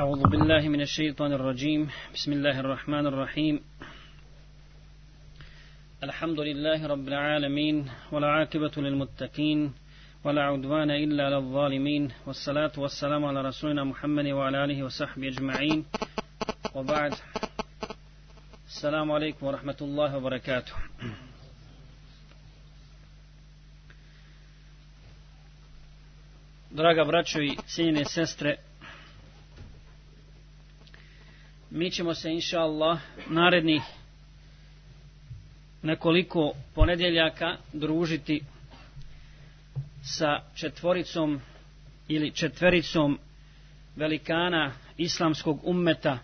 أعوذ بالله من الشيطان الرجيم بسم الله الرحمن الرحيم الحمد لله رب العالمين ولا عاقبة للمتقين ولا عدوان إلا على الظالمين والصلاة والسلام على رسولنا محمد وعلى آله وصحبه أجمعين وبعد السلام عليكم ورحمة الله وبركاته Draga براتشوي i sestre, mi ćemo se inša Allah narednih nekoliko ponedjeljaka družiti sa četvoricom ili četvericom velikana islamskog ummeta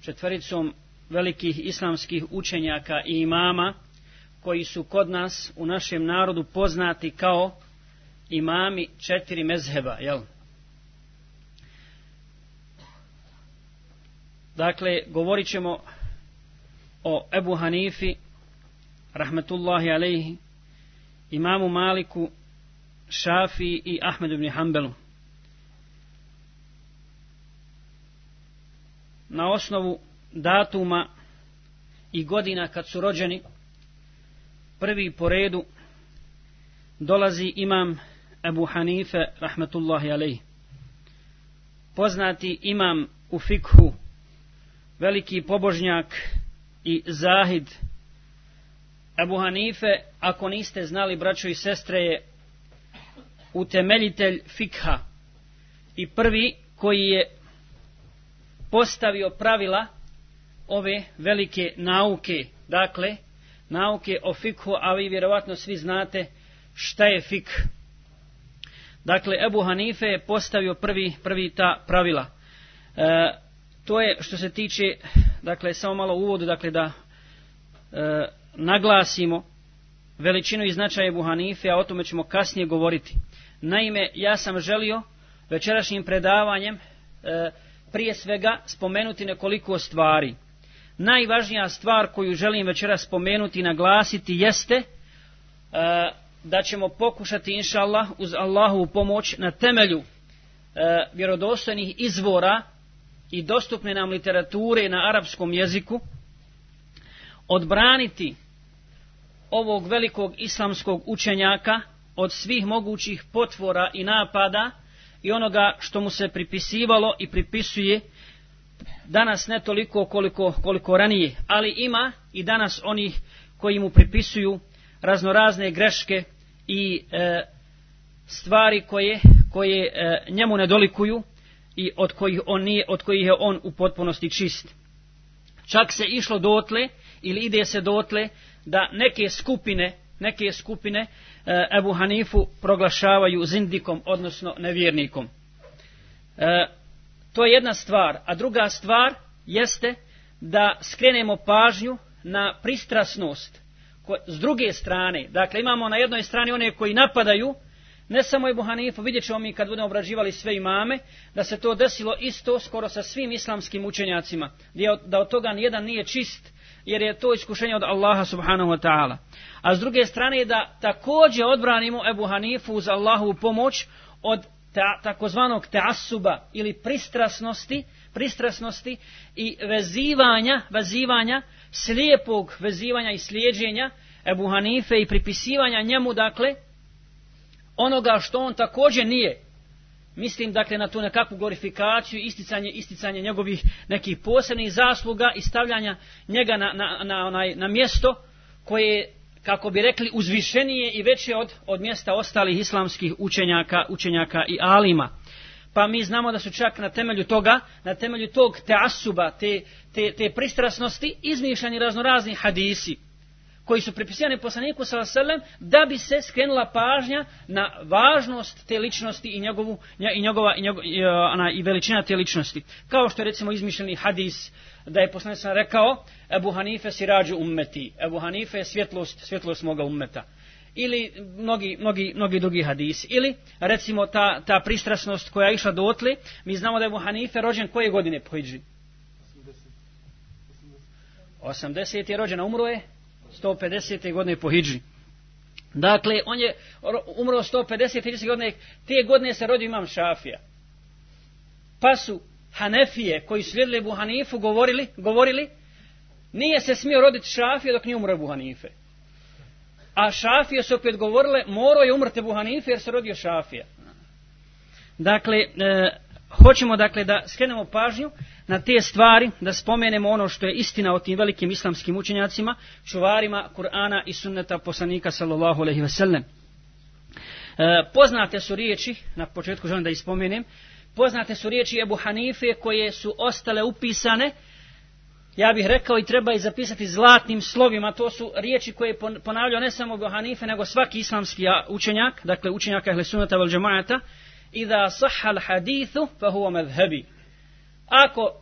četvericom velikih islamskih učenjaka i imama koji su kod nas u našem narodu poznati kao imami četiri mezheba jel' Dakle, govorit ćemo o Ebu Hanifi, Rahmetullahi Aleyhi, Imamu Maliku, Šafi i Ahmedu ibn Hanbelu. Na osnovu datuma i godina kad su rođeni, prvi po redu dolazi imam Ebu Hanife, Rahmetullahi Aleyhi. Poznati imam u fikhu, veliki pobožnjak i zahid Ebu Hanife, ako niste znali, braćo i sestre, je utemeljitelj fikha i prvi koji je postavio pravila ove velike nauke, dakle, nauke o fikhu, a vi vjerovatno svi znate šta je fik. Dakle, Ebu Hanife je postavio prvi, prvi ta pravila. E, To je što se tiče, dakle, samo malo uvodu, dakle, da e, naglasimo veličinu i značaje Ebu Hanife, a o tome ćemo kasnije govoriti. Naime, ja sam želio večerašnjim predavanjem e, prije svega spomenuti nekoliko stvari. Najvažnija stvar koju želim večera spomenuti i naglasiti jeste e, da ćemo pokušati, inša Allah, uz Allahu pomoć na temelju e, vjerodostojnih izvora, i dostupne nam literature na arapskom jeziku, odbraniti ovog velikog islamskog učenjaka od svih mogućih potvora i napada i onoga što mu se pripisivalo i pripisuje danas ne toliko koliko, koliko ranije, ali ima i danas onih koji mu pripisuju raznorazne greške i e, stvari koje, koje e, njemu ne dolikuju, i od kojih, on nije, od kojih je on u potpunosti čist. Čak se išlo dotle ili ide se dotle da neke skupine, neke skupine e, Ebu Hanifu proglašavaju zindikom, odnosno nevjernikom. E, to je jedna stvar. A druga stvar jeste da skrenemo pažnju na pristrasnost ko, s druge strane. Dakle, imamo na jednoj strani one koji napadaju, Ne samo Ebu Hanifu, vidjet ćemo mi kad budemo obrađivali sve imame, da se to desilo isto skoro sa svim islamskim učenjacima, da od toga nijedan nije čist, jer je to iskušenje od Allaha subhanahu wa ta'ala. A s druge strane je da također odbranimo Ebu Hanifu uz Allahu pomoć od ta, takozvanog teasuba ili pristrasnosti, pristrasnosti i vezivanja, vezivanja, slijepog vezivanja i slijeđenja Ebu Hanife i pripisivanja njemu, dakle, onoga što on također nije. Mislim, dakle, na tu nekakvu glorifikaciju, isticanje, isticanje njegovih nekih posebnih zasluga i stavljanja njega na, na, na, onaj, na mjesto koje je, kako bi rekli, uzvišenije i veće od, od mjesta ostalih islamskih učenjaka, učenjaka i alima. Pa mi znamo da su čak na temelju toga, na temelju tog teasuba, te, te, te pristrasnosti, izmišljani raznorazni hadisi koji su prepisani poslaniku sa selam da bi se skrenula pažnja na važnost te ličnosti i njegovu i njegova i, njegov, i, e, ona, i veličina te ličnosti kao što je recimo izmišljeni hadis da je poslanik sa rekao Abu Hanife sirađu ummeti Abu Hanife je svjetlost svjetlost moga ummeta ili mnogi, mnogi, mnogi drugi hadis ili recimo ta, ta pristrasnost koja je išla dotli mi znamo da je Abu Hanife rođen koje godine pojiđi 80. 80 je rođena, umro je 150. godine po Hidži. Dakle, on je umro 150. godine, te godine se rodio imam Šafija. Pa su Hanefije, koji slijedili Buhanifu, govorili, govorili, nije se smio roditi Šafija dok nije umro Buhanife. A Šafije su opet govorile, morao je umrte Buhanife jer se rodio Šafija. Dakle, e, hoćemo dakle da skrenemo pažnju, e, na te stvari, da spomenemo ono što je istina o tim velikim islamskim učenjacima, čuvarima Kur'ana i sunneta poslanika sallallahu alaihi ve sellem. poznate su riječi, na početku želim da ispomenem, poznate su riječi Ebu Hanife koje su ostale upisane, ja bih rekao i treba i zapisati zlatnim slovima, to su riječi koje je ponavljao ne samo Ebu Hanife, nego svaki islamski učenjak, dakle učenjaka ehle sunnata vel džemajata, Iza sahal hadithu, fa huwa medhebi ako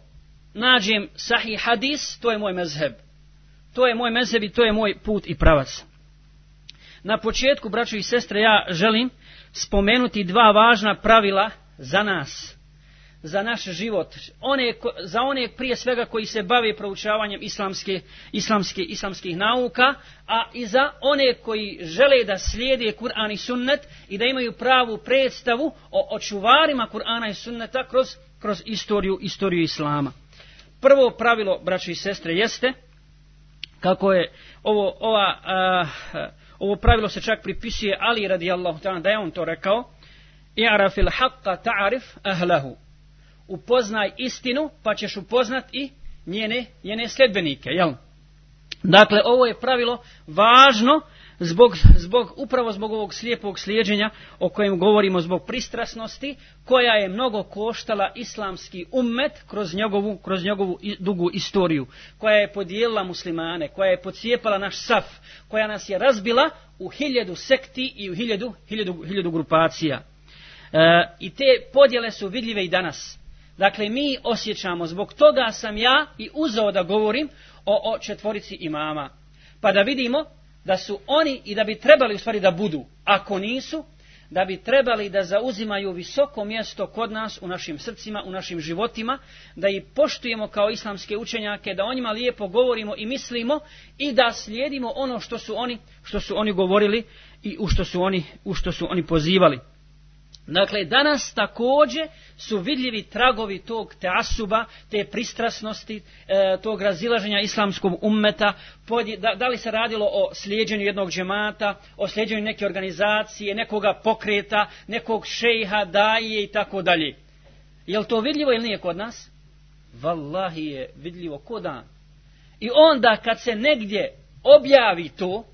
nađem sahih hadis, to je moj mezheb. To je moj mezheb i to je moj put i pravac. Na početku, braćo i sestre, ja želim spomenuti dva važna pravila za nas, za naš život, one, za one prije svega koji se bave proučavanjem islamske, islamske, islamskih nauka, a i za one koji žele da slijede Kur'an i sunnet i da imaju pravu predstavu o očuvarima Kur'ana i sunneta kroz kroz istoriju, istoriju islama. Prvo pravilo, braći i sestre, jeste, kako je ovo, ova, uh, ovo pravilo se čak pripisuje Ali radijallahu ta'ala, da je on to rekao, i'arafil haqqa ta'arif ahlahu. Upoznaj istinu, pa ćeš upoznat i njene, njene sledbenike, jel? Dakle, ovo je pravilo važno, uh, zbog, zbog, upravo zbog ovog slijepog slijedženja o kojem govorimo zbog pristrasnosti koja je mnogo koštala islamski ummet kroz njegovu, kroz njegovu dugu istoriju koja je podijelila muslimane koja je pocijepala naš saf koja nas je razbila u hiljedu sekti i u hiljedu, hiljedu, hiljedu grupacija e, i te podjele su vidljive i danas dakle mi osjećamo zbog toga sam ja i uzao da govorim o, o četvorici imama pa da vidimo da su oni i da bi trebali u stvari da budu, ako nisu, da bi trebali da zauzimaju visoko mjesto kod nas, u našim srcima, u našim životima, da ih poštujemo kao islamske učenjake, da o njima lijepo govorimo i mislimo i da slijedimo ono što su oni, što su oni govorili i u što su oni, u što su oni pozivali. Dakle, danas takođe su vidljivi tragovi tog teasuba, te pristrasnosti, e, tog razilaženja islamskog ummeta, pod, da, da li se radilo o slijedženju jednog džemata, o slijedženju neke organizacije, nekoga pokreta, nekog šejha, daje i tako dalje. Je li to vidljivo ili nije kod nas? Wallahi je vidljivo kod dan. I onda kad se negdje objavi to,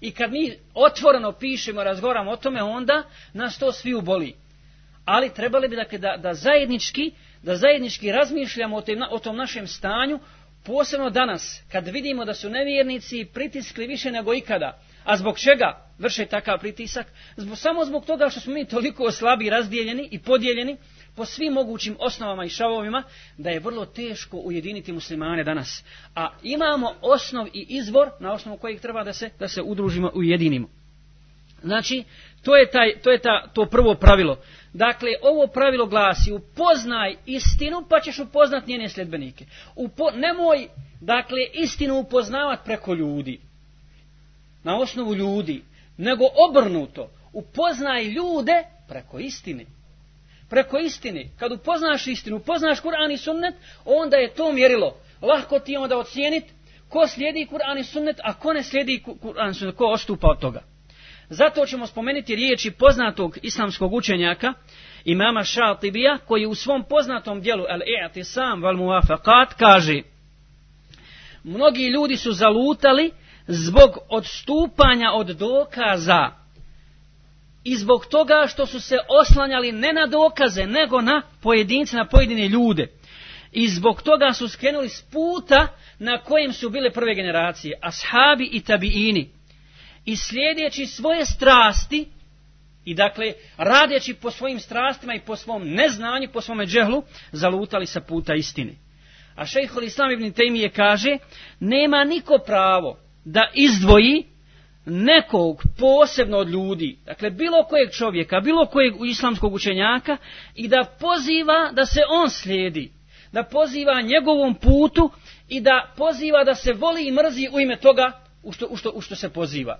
I kad mi otvoreno pišemo, razgovaramo o tome, onda nas to svi uboli. Ali trebali bi dakle, da, da, zajednički, da zajednički razmišljamo o, tem, o tom našem stanju, posebno danas, kad vidimo da su nevjernici pritiskli više nego ikada. A zbog čega vrše takav pritisak? Zbog, samo zbog toga što smo mi toliko slabi razdijeljeni i podijeljeni, po svim mogućim osnovama i šavovima, da je vrlo teško ujediniti muslimane danas. A imamo osnov i izvor na osnovu kojeg treba da se da se udružimo i ujedinimo. Znači, to je, taj, to, je ta, to prvo pravilo. Dakle, ovo pravilo glasi, upoznaj istinu, pa ćeš upoznat njene sljedbenike. Upo, nemoj, dakle, istinu upoznavat preko ljudi, na osnovu ljudi, nego obrnuto, upoznaj ljude preko istine preko istine, kad upoznaš istinu, upoznaš Kur'an i sunnet, onda je to mjerilo. Lahko ti onda ocijenit ko slijedi Kur'an i sunnet, a ko ne slijedi Kur'an i sunnet, ko ostupa od toga. Zato ćemo spomenuti riječi poznatog islamskog učenjaka, imama Šatibija, koji u svom poznatom dijelu Al-I'tisam wal-Muafakat kaže Mnogi ljudi su zalutali zbog odstupanja od dokaza i zbog toga što su se oslanjali ne na dokaze, nego na pojedince, na pojedine ljude. I zbog toga su skrenuli s puta na kojem su bile prve generacije, ashabi i tabiini. I slijedeći svoje strasti, i dakle, radeći po svojim strastima i po svom neznanju, po svome džehlu, zalutali sa puta istine. A šejhul Islam ibn Tejmije kaže, nema niko pravo da izdvoji nekog posebno od ljudi, dakle bilo kojeg čovjeka, bilo kojeg islamskog učenjaka i da poziva da se on slijedi, da poziva njegovom putu i da poziva da se voli i mrzi u ime toga u što, u što, u što se poziva.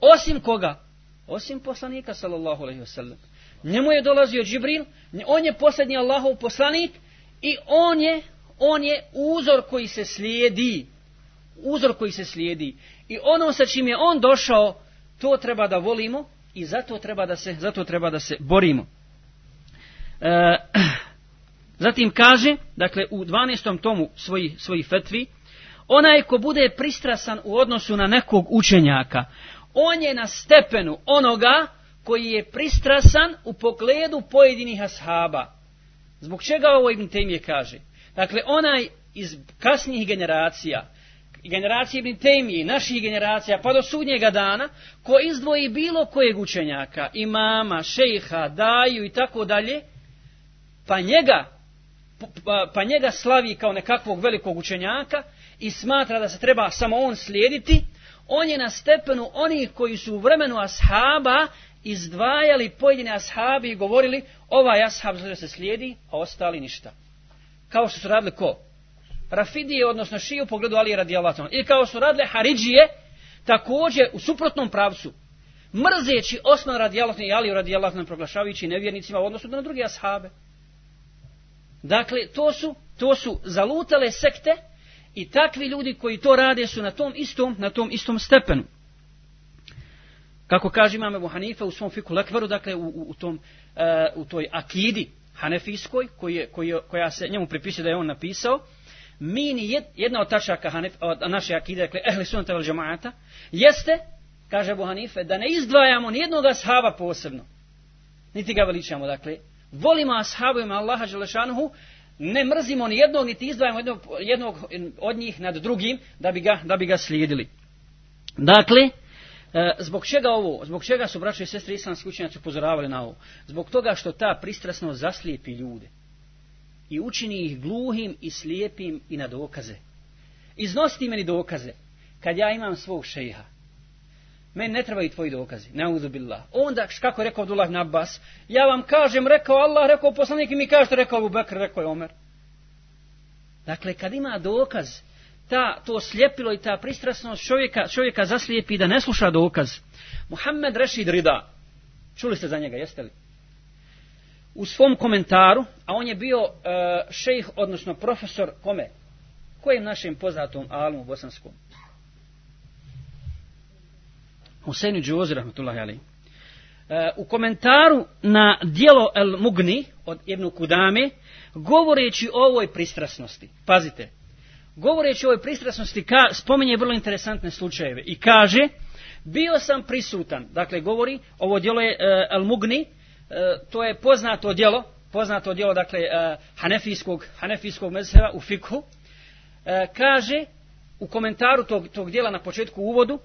Osim koga? Osim poslanika, sallallahu alaihi wasallam. Njemu je dolazio Džibril, on je posljednji Allahov poslanik i on je, on je uzor koji se slijedi. Uzor koji se slijedi. I ono sa čim je on došao, to treba da volimo i zato treba da se, zato treba da se borimo. E, zatim kaže, dakle u 12. tomu svojih svoji fetvi, onaj ko bude pristrasan u odnosu na nekog učenjaka, on je na stepenu onoga koji je pristrasan u pogledu pojedinih ashaba. Zbog čega ovo Ibn Temje kaže? Dakle, onaj iz kasnijih generacija, generacije Ibn Tejmije, naših generacija, pa do sudnjega dana, ko izdvoji bilo kojeg učenjaka, imama, šejha, daju i tako dalje, pa njega, pa, pa njega slavi kao nekakvog velikog učenjaka i smatra da se treba samo on slijediti, on je na stepenu onih koji su u vremenu ashaba izdvajali pojedine ashabi i govorili ovaj ashab se slijedi, a ostali ništa. Kao što su radili ko? Rafidije, odnosno Šije u pogledu Alije radijalatno. I kao su radile Haridžije, takođe u suprotnom pravcu, mrzeći Osman radijalatno i Aliju radijalatno proglašavajući nevjernicima, odnosno na druge ashabe. Dakle, to su, to su zalutale sekte i takvi ljudi koji to rade su na tom istom, na tom istom stepenu. Kako kaže imame Buhanife u svom fiku lekvaru, dakle u, u, u, tom, uh, u toj akidi hanefijskoj koji je, koji je, koja se njemu pripisuje da je on napisao, mi jedna od tačaka od naše akide, dakle, ehli sunata vel džemaata, jeste, kaže Abu Hanife, da ne izdvajamo nijednog ashaba posebno. Niti ga veličamo, dakle. Volimo ashabu ima Allaha Đelešanuhu, ne mrzimo ni jednog, niti izdvajamo jednog, jednog od njih nad drugim, da bi ga, da bi ga slijedili. Dakle, e, zbog čega ovo, zbog čega su braće i sestre islamski učenjaci upozoravali na ovo? Zbog toga što ta pristrasnost zaslijepi ljude i učini ih gluhim i slijepim i na dokaze. Iznosti meni dokaze, kad ja imam svog šeha. Meni ne trebaju tvoji dokazi, ne uzubillah. Onda, kako rekao Abdullah Nabbas, ja vam kažem, rekao Allah, rekao poslanik i mi kažete, rekao Abu Bakr, rekao je Omer. Dakle, kad ima dokaz, ta, to slijepilo i ta pristrasnost čovjeka, čovjeka zaslijepi da ne sluša dokaz. Muhammed Rešid Rida, čuli ste za njega, jeste li? u svom komentaru, a on je bio uh, šejh, odnosno profesor, kome? Kojem našem poznatom alumu bosanskom? Husseinu Džuzi, rahmatullahi alaihi. Uh, u komentaru na dijelo El Mugni od Ibnu Kudame, govoreći o ovoj pristrasnosti, pazite, govoreći o ovoj pristrasnosti, ka, spominje vrlo interesantne slučajeve i kaže, bio sam prisutan, dakle govori, ovo dijelo je uh, El Mugni, uh, E, to je poznato djelo, poznato djelo dakle e, Hanefijskog Hanefijskog mezheba u fikhu. E, kaže u komentaru tog tog djela na početku uvodu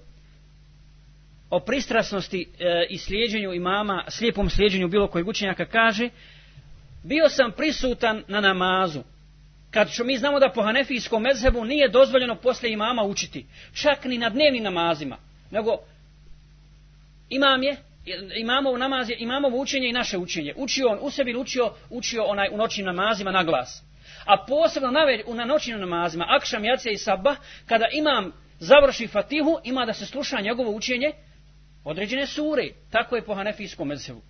o pristrasnosti e, i slijedjenju imama, slijepom slijedjenju bilo kojeg učenjaka, kaže bio sam prisutan na namazu. Kad što mi znamo da po hanefijskom mezhebu nije dozvoljeno posle imama učiti, čak ni na dnevnim namazima, nego imam je imamov namaz je imamov učenje i naše učenje. Učio on u sebi, učio, učio onaj u noćnim namazima na glas. A posebno na, na noćnim namazima, akšam, jace i sabba, kada imam završi fatihu, ima da se sluša njegovo učenje određene sure. Tako je po hanefijskom mezevu.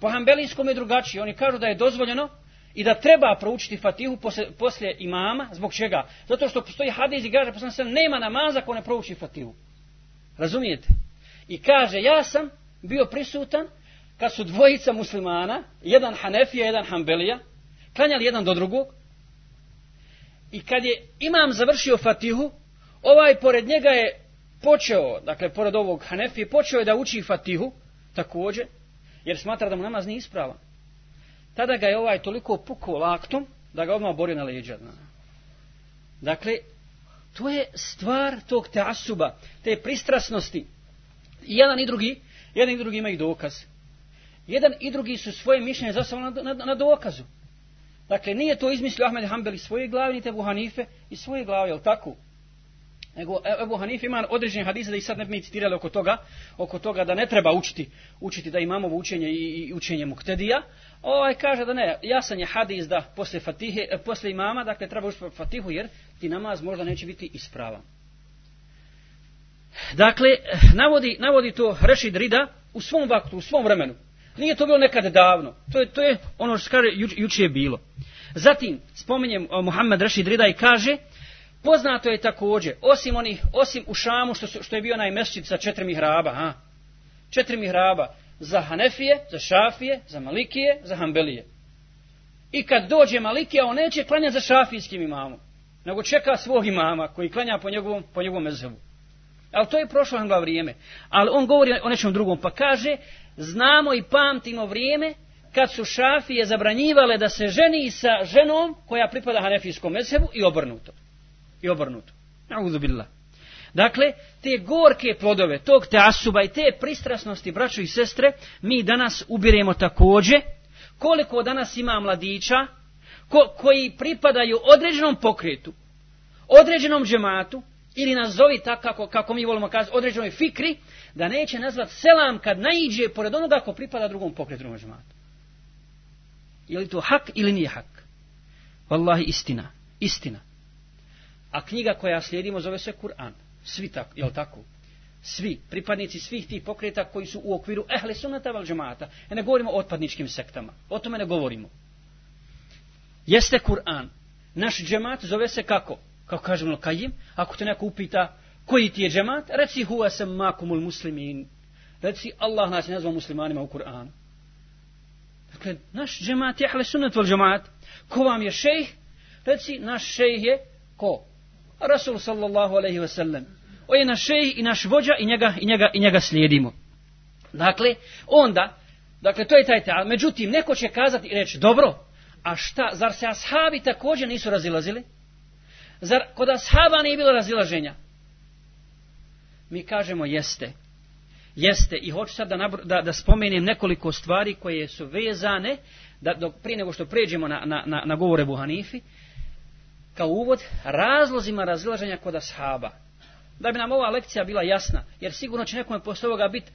Po hanbelijskom je drugačije. Oni kažu da je dozvoljeno i da treba proučiti fatihu poslje, poslje imama. Zbog čega? Zato što postoji hadiz i gaže, poslije nema namaza ko ne prouči fatihu. Razumijete? Razumijete? I kaže, ja sam bio prisutan kad su dvojica muslimana, jedan Hanefija, jedan Hanbelija, klanjali jedan do drugog. I kad je imam završio Fatihu, ovaj pored njega je počeo, dakle pored ovog Hanefije, počeo je da uči Fatihu, također, jer smatra da mu namaz nije ispravan. Tada ga je ovaj toliko pukao laktom, da ga odmah borio na leđa. Dakle, to je stvar tog teasuba, te pristrasnosti, I jedan i drugi, jedan i drugi imaju dokaz. Jedan i drugi su svoje mišljenje zasavali na, na, na dokazu. Dakle, nije to izmislio Ahmed Hanbel iz svoje glave, ni Tebu Hanife iz svoje glave, jel tako? Nego e, Ebu Hanif ima određen hadisa da i sad ne bi mi citirali oko toga, oko toga da ne treba učiti, učiti da imamo učenje i, i učenje muktedija. Ovaj kaže da ne, jasan je hadis da posle, fatihe, e, posle imama, dakle treba učiti fatihu jer ti namaz možda neće biti ispravan. Dakle, navodi, navodi to Rešid Rida u svom vaktu, u svom vremenu. Nije to bilo nekad davno. To je, to je ono što kaže, juč, juče je bilo. Zatim, spominjem o Muhammed Rešid Rida i kaže, poznato je također, osim onih, osim u Šamu, što, su, što je bio onaj mesčid sa četiri mihraba, ha? Četiri mihraba za Hanefije, za Šafije, za Malikije, za Hambelije. I kad dođe Malikija, on neće klanjati za šafijskim imamom, nego čeka svog imama koji klanja po njegovom, po njegovom mezhebu. Ali to je prošlo Angla vrijeme. Ali on govori o nečem drugom. Pa kaže, znamo i pamtimo vrijeme kad su šafije zabranjivale da se ženi sa ženom koja pripada hanefijskom mesebu i obrnuto. I obrnuto. Naudzubillah. Dakle, te gorke plodove, tog te asuba i te pristrasnosti, braćo i sestre, mi danas ubiremo takođe koliko danas ima mladića ko, koji pripadaju određenom pokretu, određenom džematu, ili nazovi tako kako, kako mi volimo kazati, određenoj fikri, da neće nazvat selam kad naiđe pored onoga ko pripada drugom pokretu, drugom žematu. Je li to hak ili nije hak? Wallahi istina. Istina. A knjiga koja slijedimo zove se Kur'an. Svi tako, je li tako? Svi, pripadnici svih tih pokreta koji su u okviru ehle sunata val džemata. E ne govorimo o otpadničkim sektama. O tome ne govorimo. Jeste Kur'an. Naš džemat zove se kako? kao kažemo kajim, ako te neko upita koji ti je džemat, reci huva sam makumul muslimin. Reci Allah nas je nazvao muslimanima u Kur'anu. Dakle, naš džemat je ahle sunnet vol džemat. Ko vam je šejh? Reci, naš šejh je ko? Rasul sallallahu alaihi wa sallam. On je naš šejh i naš vođa i njega, i njega, i njega slijedimo. Dakle, onda, dakle, to je taj ta'al. Međutim, neko će kazati i reći, dobro, a šta, zar se ashabi također nisu razilazili? Zar kod ashaba nije bilo razilaženja? Mi kažemo jeste. Jeste i hoću sad da, nabru, da, da spomenem nekoliko stvari koje su vezane, da, dok, prije nego što pređemo na, na, na, na govore Buhanifi, kao uvod razlozima razilaženja kod ashaba. Da bi nam ova lekcija bila jasna, jer sigurno će nekome posle ovoga biti,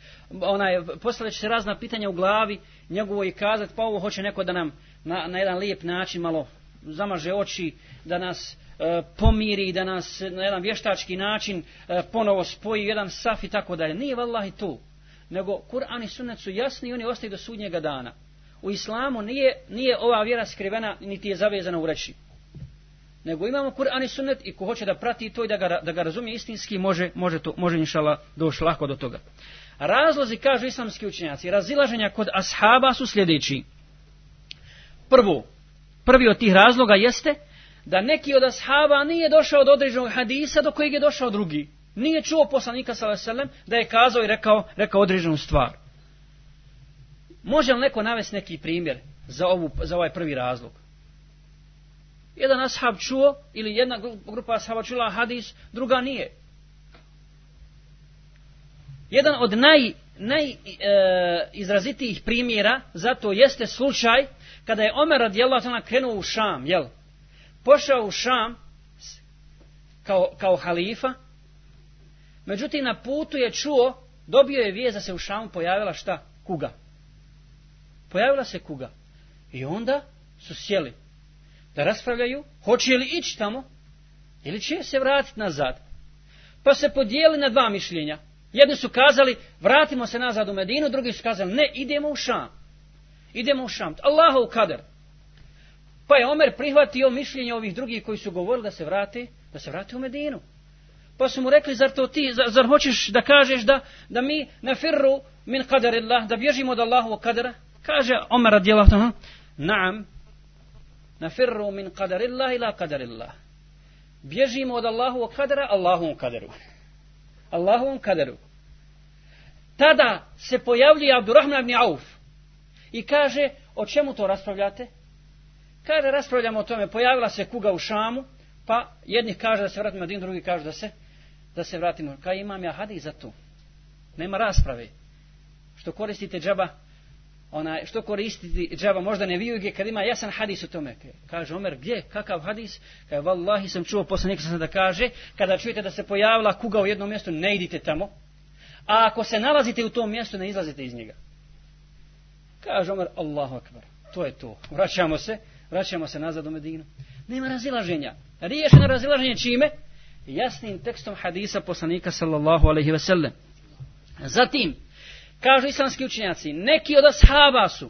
postavit će se razna pitanja u glavi, njegovo i kazati, pa ovo hoće neko da nam na, na jedan lijep način malo zamaže oči, da nas E, pomiri da nas na jedan vještački način e, ponovo spoji jedan saf i tako dalje. Nije vallahi tu. Nego Kur'an i Sunnet su jasni i oni ostaju do sudnjega dana. U islamu nije, nije ova vjera skrivena niti je zavezana u reči. Nego imamo Kur'an i Sunnet i ko hoće da prati to i da ga, da ga razumije istinski može, može, to, može inšala doći lako do toga. Razlozi, kažu islamski učenjaci, razilaženja kod ashaba su sljedeći. Prvo, prvi od tih razloga jeste uh, da neki od ashaba nije došao do određenog hadisa do kojeg je došao drugi. Nije čuo poslanika sallam da je kazao i rekao, rekao određenu stvar. Može li neko navesti neki primjer za, ovu, za ovaj prvi razlog? Jedan ashab čuo ili jedna grupa ashaba čula hadis, druga nije. Jedan od naj, naj e, izrazitijih primjera za to jeste slučaj kada je Omer radijallahu ta'ala krenuo u Šam, jel? pošao u Šam kao, kao halifa, međutim na putu je čuo, dobio je vijez da se u Šamu pojavila šta? Kuga. Pojavila se kuga. I onda su sjeli da raspravljaju, hoće li ići tamo ili će se vratiti nazad. Pa se podijeli na dva mišljenja. Jedni su kazali, vratimo se nazad u Medinu, drugi su kazali, ne, idemo u Šam. Idemo u Šam. Allahov kader. Pa je Omer prihvatio mišljenje ovih drugih koji su govorili da se vrate, da se vrate u Medinu. Pa su mu rekli, zar to ti, zar, zar hoćeš da kažeš da, da mi na firru min qadarillah, da bježimo od Allahu kadara? Kaže Omer radijelah tamo, naam, na firru min qadarillah ila qadarillah. Bježimo od Allahu kadara, Allahom kadaru. Allahom kadaru. Tada se pojavlji Abdurrahman ibn Auf i kaže, o čemu to raspravljate? Kaže, raspravljamo o tome, pojavila se kuga u Šamu, pa jedni kaže da se vratimo, jedin drugi kaže da se, da se vratimo. Kaj imam ja hadi za to? Nema rasprave. Što koristite džaba, ona, što koristiti džaba, možda ne vijuge, kad ima jasan hadis o tome. Kaže, Omer, gdje, kakav hadis? Kaže, vallahi sam čuo poslanik sam da kaže, kada čujete da se pojavila kuga u jednom mjestu, ne idite tamo. A ako se nalazite u tom mjestu, ne izlazite iz njega. Kaže, Omer, Allahu akbar. To je to. Vraćamo se vraćamo se nazad u Medinu. Nema razilaženja. Riješeno razilaženje čime? Jasnim tekstom hadisa poslanika sallallahu alaihi ve sellem. Zatim, kažu islamski učinjaci, neki od ashaba su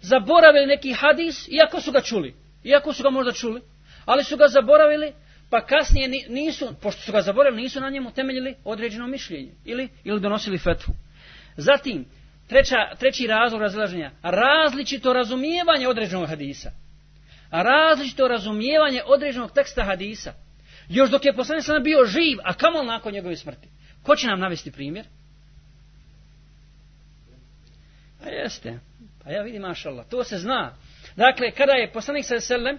zaboravili neki hadis, iako su ga čuli, iako su ga možda čuli, ali su ga zaboravili, pa kasnije nisu, pošto su ga zaboravili, nisu na njemu temeljili određeno mišljenje ili, ili donosili fetvu. Zatim, treća, treći razlog razilaženja, različito razumijevanje određenog hadisa različito razumijevanje određenog teksta hadisa. Još dok je poslanik sam bio živ, a kamo nakon njegove smrti? Ko će nam navesti primjer? Pa jeste. Pa ja vidim, mašallah, to se zna. Dakle, kada je poslanik sa selem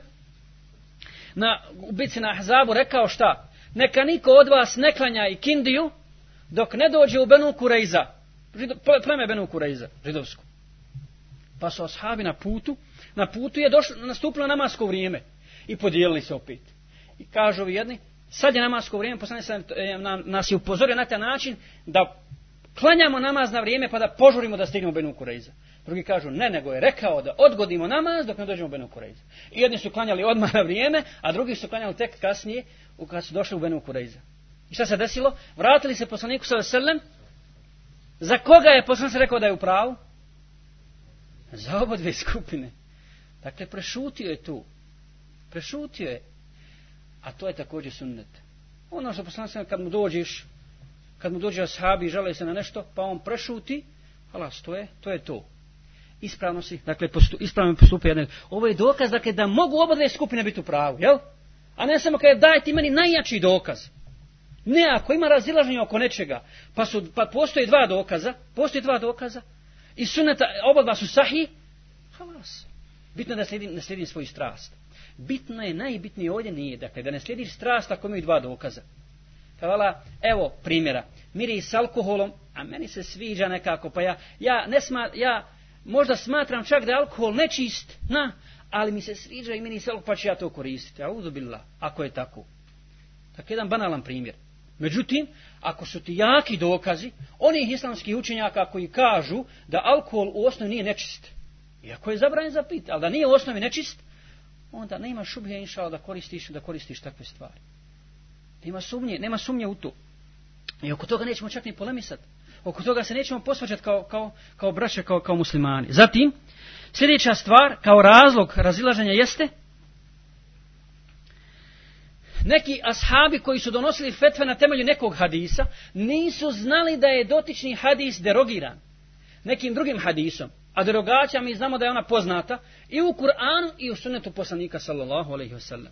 na ubici na Ahzabu rekao šta? Neka niko od vas ne klanja i kindiju dok ne dođe u Benu Kureiza. Žido, pleme Benu Kureiza, židovsku. Pa su ashabi na putu Na putu je došlo, nastupilo namasko vrijeme. I podijelili se opet. I kažu jedni, sad je namasko vrijeme, poslanik sam e, nas je upozorio na taj način da klanjamo namaz na vrijeme pa da požurimo da stignemo Benu Kurejza. Drugi kažu, ne, nego je rekao da odgodimo namaz dok ne dođemo u Benu Kurejza. I jedni su klanjali odmah na vrijeme, a drugi su klanjali tek kasnije kad su došli u Benu Kurejza. I šta se desilo? Vratili se poslaniku sa veselem. Za koga je poslanik rekao da je u pravu? Za obodve skupine. Dakle, prešutio je tu. Prešutio je. A to je takođe sunnet. Ono što poslana sam, kad mu dođeš, kad mu dođe ashabi i žele se na nešto, pa on prešuti, halas, to je, to je to. Ispravno si, dakle, postu, ispravno postupe jedne. Ovo je dokaz, dakle, da mogu oba dve skupine biti u pravu, jel? A ne samo kad je daj ti meni najjači dokaz. Ne, ako ima razilaženje oko nečega, pa, su, pa postoje dva dokaza, postoje dva dokaza, i suneta, oba dva su sahi, halas, Bitno je da slijedim, ne slijedim svoju strast. Bitno je, najbitnije ovdje nije, dakle, da ne slijediš strast ako imaju dva dokaza. Kavala, evo primjera. Miri s alkoholom, a meni se sviđa nekako, pa ja, ja, ne sma, ja možda smatram čak da je alkohol nečist, na, ali mi se sviđa i meni se alkohol, pa ću ja to koristiti. A uzubila, ako je tako. Tako jedan banalan primjer. Međutim, ako su ti jaki dokazi, onih islamskih učenjaka koji kažu da alkohol u osnovi nije nečist, Iako je zabranjen za pit, ali da nije u osnovi nečist, onda nema šubhe inšala da koristiš, da koristiš takve stvari. Nema sumnje, nema sumnje u to. I oko toga nećemo čak ni polemisat. Oko toga se nećemo posvađat kao, kao, kao braće, kao, kao muslimani. Zatim, sljedeća stvar, kao razlog razilaženja jeste, neki ashabi koji su donosili fetve na temelju nekog hadisa, nisu znali da je dotični hadis derogiran nekim drugim hadisom. A derogacija mi znamo da je ona poznata i u Kur'anu i u sunnetu poslanika sallallahu alaihi wasallam.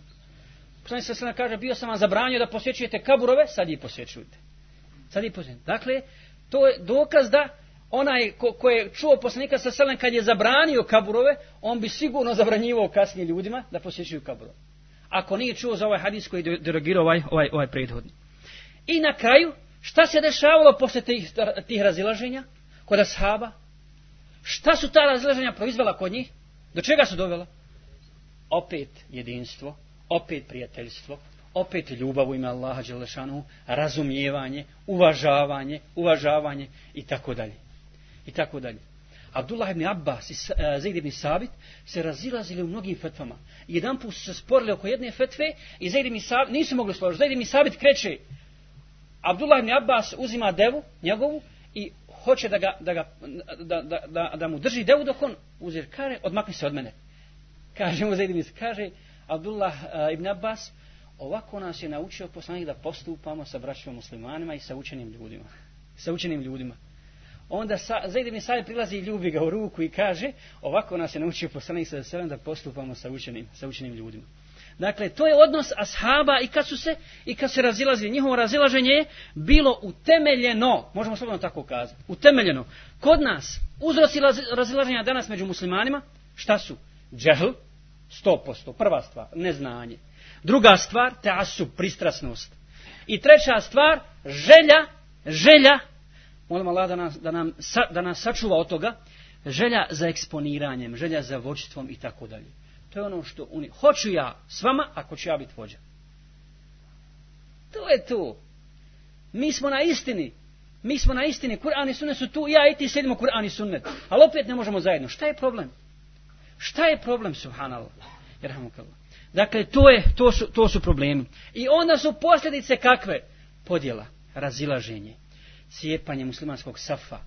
Poslanik sallallahu alaihi kaže, bio sam vam zabranio da posjećujete kaburove, sad ih posjećujete. Sad ih posjećujete. Dakle, to je dokaz da onaj ko, ko je čuo poslanika sa selem kad je zabranio kaburove, on bi sigurno zabranjivao kasnije ljudima da posjećuju kaburove. Ako nije čuo za ovaj hadis koji je derogirao ovaj, ovaj, ovaj prethodni. I na kraju, šta se dešavalo posle tih, tih razilaženja kod ashaba, Šta su ta razlaženja proizvela kod njih? Do čega su dovela? Opet jedinstvo, opet prijateljstvo, opet ljubav u ime Allaha Đelešanu, razumijevanje, uvažavanje, uvažavanje i tako dalje. I tako dalje. Abdullah ibn Abbas i eh, Zaid ibn Sabit se razilazili u mnogim fetvama. Jedan put su se sporili oko jedne fetve i Zaid ibn Sabit, nisu mogli složiti, Zaid ibn Sabit kreće. Abdullah ibn Abbas uzima devu, njegovu, i hoće da, ga, da, ga, da, da, da, da mu drži devu dok on uzir kare, odmakni se od mene. Kaže mu Zaidimis, kaže Abdullah uh, ibn Abbas, ovako nas je naučio poslanik da postupamo sa braćima muslimanima i sa učenim ljudima. Sa učenim ljudima. Onda sa, Zaid ibn Sa'id prilazi i ljubi ga u ruku i kaže, ovako nas je naučio poslanik sa da postupamo sa učenim, sa učenim ljudima. Dakle, to je odnos ashaba i kad su se, i kad se razilazili. Njihovo razilaženje je bilo utemeljeno, možemo slobodno tako kazati, utemeljeno. Kod nas, uzrosi razilaženja danas među muslimanima, šta su? Džehl, 100%, prva stvar, neznanje. Druga stvar, teasu, pristrasnost. I treća stvar, želja, želja, molim Allah da nas, da nam, da nas sačuva od toga, želja za eksponiranjem, želja za vođstvom i tako dalje. To je ono što oni hoću ja s vama, ako ću ja biti vođa. To je to. Mi smo na istini. Mi smo na istini. Kur'an i sunnet su tu. Ja i ti sedimo Kur'an i sunnet. Ali opet ne možemo zajedno. Šta je problem? Šta je problem, subhanallah? Jer hamukallah. Dakle, to, je, to, su, to su problemi. I onda su posljedice kakve? Podjela, razilaženje, cijepanje muslimanskog safa,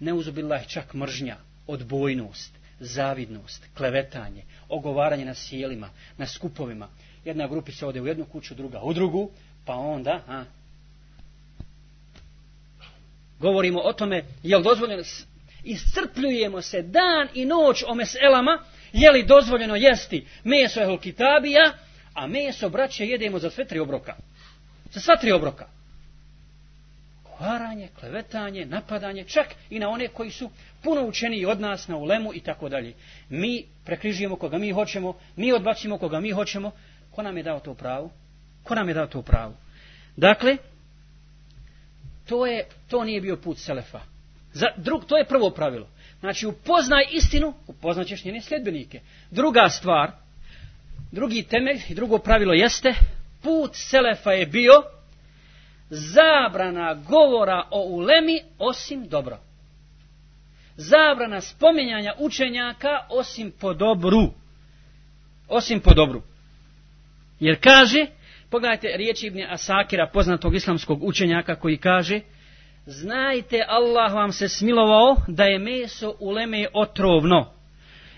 neuzubillah čak mržnja, odbojnost, zavidnost, klevetanje, ogovaranje na sjelima, na skupovima. Jedna grupica ode u jednu kuću, druga u drugu, pa onda... A, govorimo o tome, je li dozvoljeno... Iscrpljujemo se dan i noć o meselama, je li dozvoljeno jesti meso je holkitabija, a meso braće jedemo za sve tri obroka. Za sva tri obroka ogovaranje, klevetanje, napadanje, čak i na one koji su puno učeni od nas na ulemu i tako dalje. Mi prekrižujemo koga mi hoćemo, mi odbacimo koga mi hoćemo. Ko nam je dao to pravo? Ko nam je dao to pravo? Dakle, to je to nije bio put Selefa. Za, drug, to je prvo pravilo. Znači, upoznaj istinu, upoznaćeš njene sljedbenike. Druga stvar, drugi temelj i drugo pravilo jeste, put Selefa je bio, zabrana govora o ulemi osim dobro. Zabrana spominjanja učenjaka osim po dobru. Osim po dobru. Jer kaže, pogledajte riječ Ibn Asakira, poznatog islamskog učenjaka koji kaže, znajte Allah vam se smilovao da je meso uleme otrovno.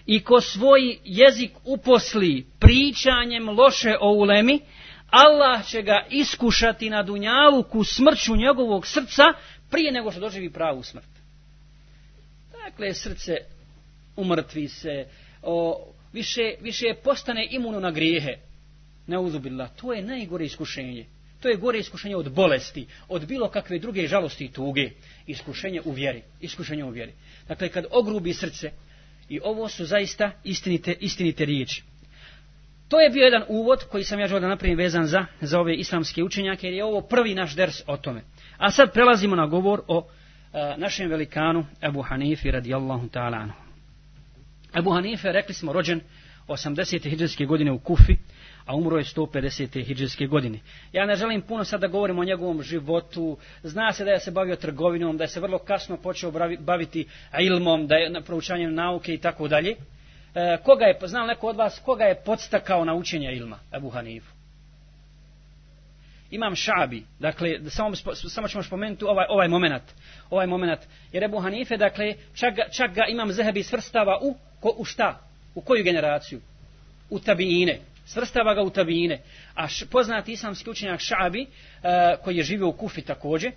I ko svoj jezik uposli pričanjem loše o ulemi, Allah će ga iskušati na dunjavu ku smrću njegovog srca prije nego što doživi pravu smrt. Dakle, srce umrtvi se, o, više, više postane imuno na grijehe. Ne uzubila, to je najgore iskušenje. To je gore iskušenje od bolesti, od bilo kakve druge žalosti i tuge. Iskušenje u vjeri. Iskušenje u vjeri. Dakle, kad ogrubi srce, i ovo su zaista istinite, istinite riječi. To je bio jedan uvod koji sam ja želio da napravim vezan za, za ove islamske učenjake, jer je ovo prvi naš ders o tome. A sad prelazimo na govor o a, e, našem velikanu Ebu Hanifi radijallahu ta'ala anhu. Ebu Hanife, rekli smo, rođen 80. hijđarske godine u Kufi, a umro je 150. hijđarske godine. Ja ne želim puno sad da govorim o njegovom životu. Zna se da je se bavio trgovinom, da je se vrlo kasno počeo baviti ilmom, da je na proučanjem nauke i tako dalje. E, koga je, znam neko od vas, koga je podstakao na učenje ilma, Ebu Hanifu. Imam Šabi, dakle, samo, samo ćemo spomenuti ovaj, ovaj moment. Ovaj moment. Jer Ebu Hanife, dakle, čak, čak ga imam zehebi svrstava u, ko, u šta? U koju generaciju? U tabiine. Svrstava ga u tabiine. A š, poznati islamski učenjak Šabi, e, koji je živio u Kufi također,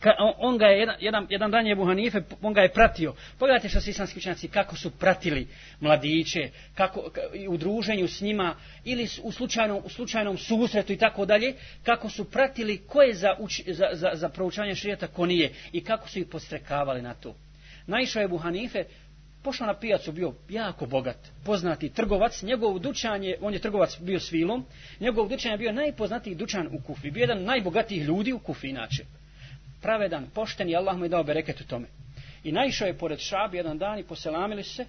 Ka, on, on ga je, jedan, jedan dan je Buhanife, on ga je pratio. Pogledajte što su islamski učenjaci, kako su pratili mladiće, kako, ka, u druženju s njima, ili u slučajnom, u slučajnom susretu i tako dalje, kako su pratili ko je za, uč, za, za, za proučanje širjeta, ko nije, i kako su ih postrekavali na to. Naišao je Buhanife, pošao na pijacu, bio jako bogat, poznati trgovac, njegov dućan je, on je trgovac bio s vilom, njegov dućan je bio najpoznatiji dućan u Kufi, bio jedan najbogatijih ljudi u Kufi inače pravedan, pošten i Allah mu je dao bereket u tome. I naišao je pored šabi jedan dan i poselamili se.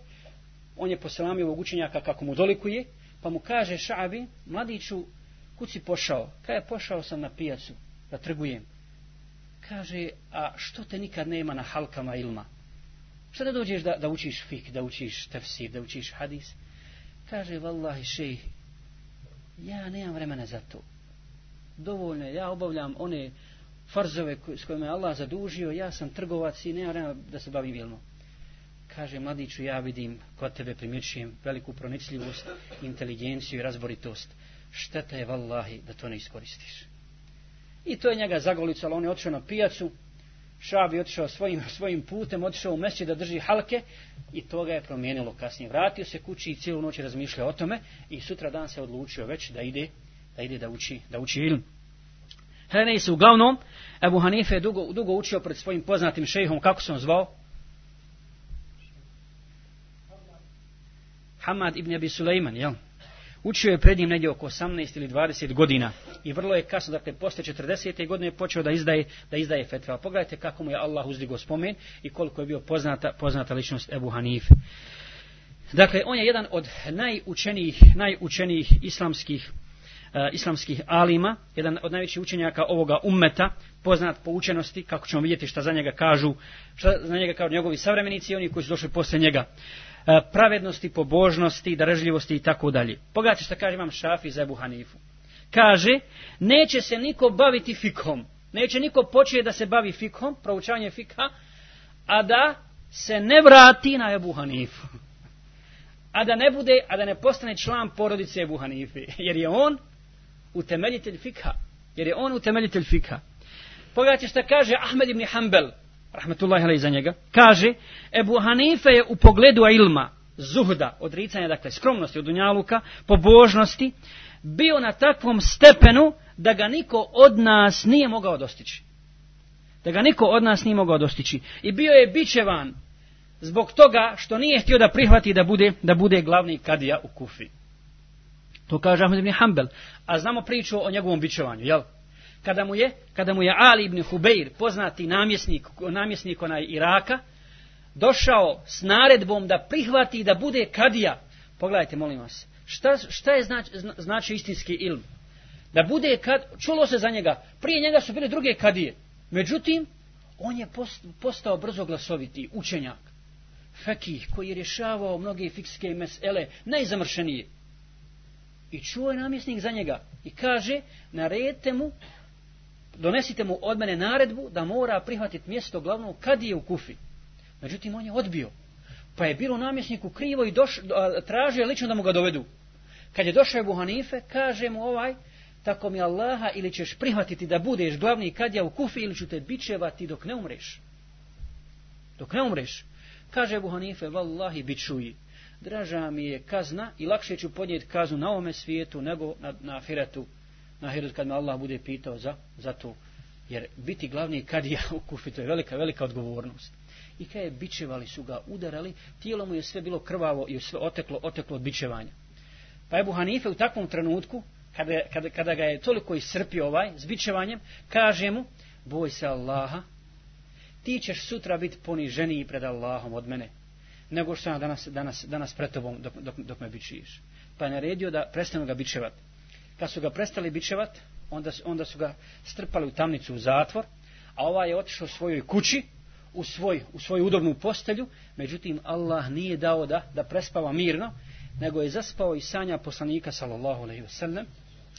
On je poselamio ovog učenjaka kako mu dolikuje. Pa mu kaže šabi, mladiću, kuci pošao. Kaj je pošao sam na pijacu, da trgujem. Kaže, a što te nikad nema na halkama ilma? Šta da dođeš da, da učiš fik, da učiš tefsir, da učiš hadis? Kaže, vallahi šej, ja nemam vremena za to. Dovoljno je, ja obavljam one farzove s kojima je Allah zadužio, ja sam trgovac i ne vremena da se bavim ilmom. Kaže, mladiću, ja vidim kod tebe primjećujem veliku pronicljivost, inteligenciju i razboritost. Šteta je, vallahi, da to ne iskoristiš. I to je njega zagolica, ali on je otišao na pijacu, Šabi otišao svojim, svojim putem, otišao u mesti da drži halke i to ga je promijenilo kasnije. Vratio se kući i cijelu noć razmišljao o tome i sutra dan se odlučio već da ide da, ide da uči, da uči ilm. Hanese, uglavnom, Ebu Hanife je dugo, dugo učio pred svojim poznatim šejhom, kako se on zvao? Hamad ibn Abi Sulejman, jel? Učio je pred njim negdje oko 18 ili 20 godina i vrlo je kasno, dakle, posle 40. godine je počeo da izdaje, da izdaje fetva. Pogledajte kako mu je Allah uzdigo spomen i koliko je bio poznata, poznata ličnost Ebu Hanife. Dakle, on je jedan od najučenijih, najučenijih islamskih Eh, islamskih alima, jedan od najvećih učenjaka ovoga ummeta, poznat po učenosti, kako ćemo vidjeti šta za njega kažu, šta za njega kao njegovi savremenici i oni koji su došli posle njega. Eh, pravednosti, pobožnosti, darežljivosti i tako dalje. Pogledajte šta kaže imam Šafi za Ebu Hanifu. Kaže, neće se niko baviti fikom. Neće niko početi da se bavi fikom, proučavanje fika, a da se ne vrati na Ebu Hanifu. A da ne bude, a da ne postane član porodice Ebu Hanife. Jer je on utemeljitelj fikha. Jer je on utemeljitelj fikha. Pogledajte što kaže Ahmed ibn Hanbel, rahmetullahi alaih za njega, kaže, Ebu Hanife je u pogledu ilma, zuhda, odricanja, dakle, skromnosti od unjaluka, pobožnosti, bio na takvom stepenu da ga niko od nas nije mogao dostići. Da ga niko od nas nije mogao dostići. I bio je bićevan zbog toga što nije htio da prihvati da bude, da bude glavni kadija u kufi. To kaže Ahmed ibn Hanbel. A znamo priču o njegovom bičevanju, jel? Kada mu je, kada mu je Ali ibn Hubeir, poznati namjesnik, namjesnik onaj Iraka, došao s naredbom da prihvati da bude kadija. Pogledajte, molim vas, šta, šta je znač, znači istinski ilm? Da bude kad, čulo se za njega, prije njega su bile druge kadije. Međutim, on je postao brzo glasoviti učenjak. Fekih, koji je rješavao mnoge fikske mesele, najzamršenije. I čuo je namjesnik za njega i kaže, naredite mu, donesite mu od mene naredbu da mora prihvatiti mjesto glavno kad je u kufi. Međutim, on je odbio. Pa je bilo namjesniku krivo i doš, tražio lično da mu ga dovedu. Kad je došao je Buhanife, kaže mu ovaj, tako mi Allaha ili ćeš prihvatiti da budeš glavni kad ja u kufi ili ću te bičevati dok ne umreš. Dok ne umreš. Kaže Buhanife, vallahi bičuji draža mi je kazna i lakše ću podnijeti kaznu na ovome svijetu nego na, na afiretu na afiretu kad me Allah bude pitao za, za to jer biti glavni kad ja u kufi to je velika, velika odgovornost i kada je bičevali su ga udarali tijelo mu je sve bilo krvavo i sve oteklo, oteklo od bičevanja pa Ebu Hanife u takvom trenutku kada, kada, kada ga je toliko isrpio ovaj s bičevanjem, kaže mu boj se Allaha ti ćeš sutra biti poniženiji pred Allahom od mene nego što je danas, danas, danas pred tobom dok, dok, dok me bičiš. Pa je naredio da prestanu ga bičevat. Kad su ga prestali bičevat, onda, onda su ga strpali u tamnicu, u zatvor, a ovaj je otišao svojoj kući, u, svoj, u svoju udobnu postelju, međutim Allah nije dao da, da prespava mirno, nego je zaspao i sanja poslanika sallallahu alaihi wasallam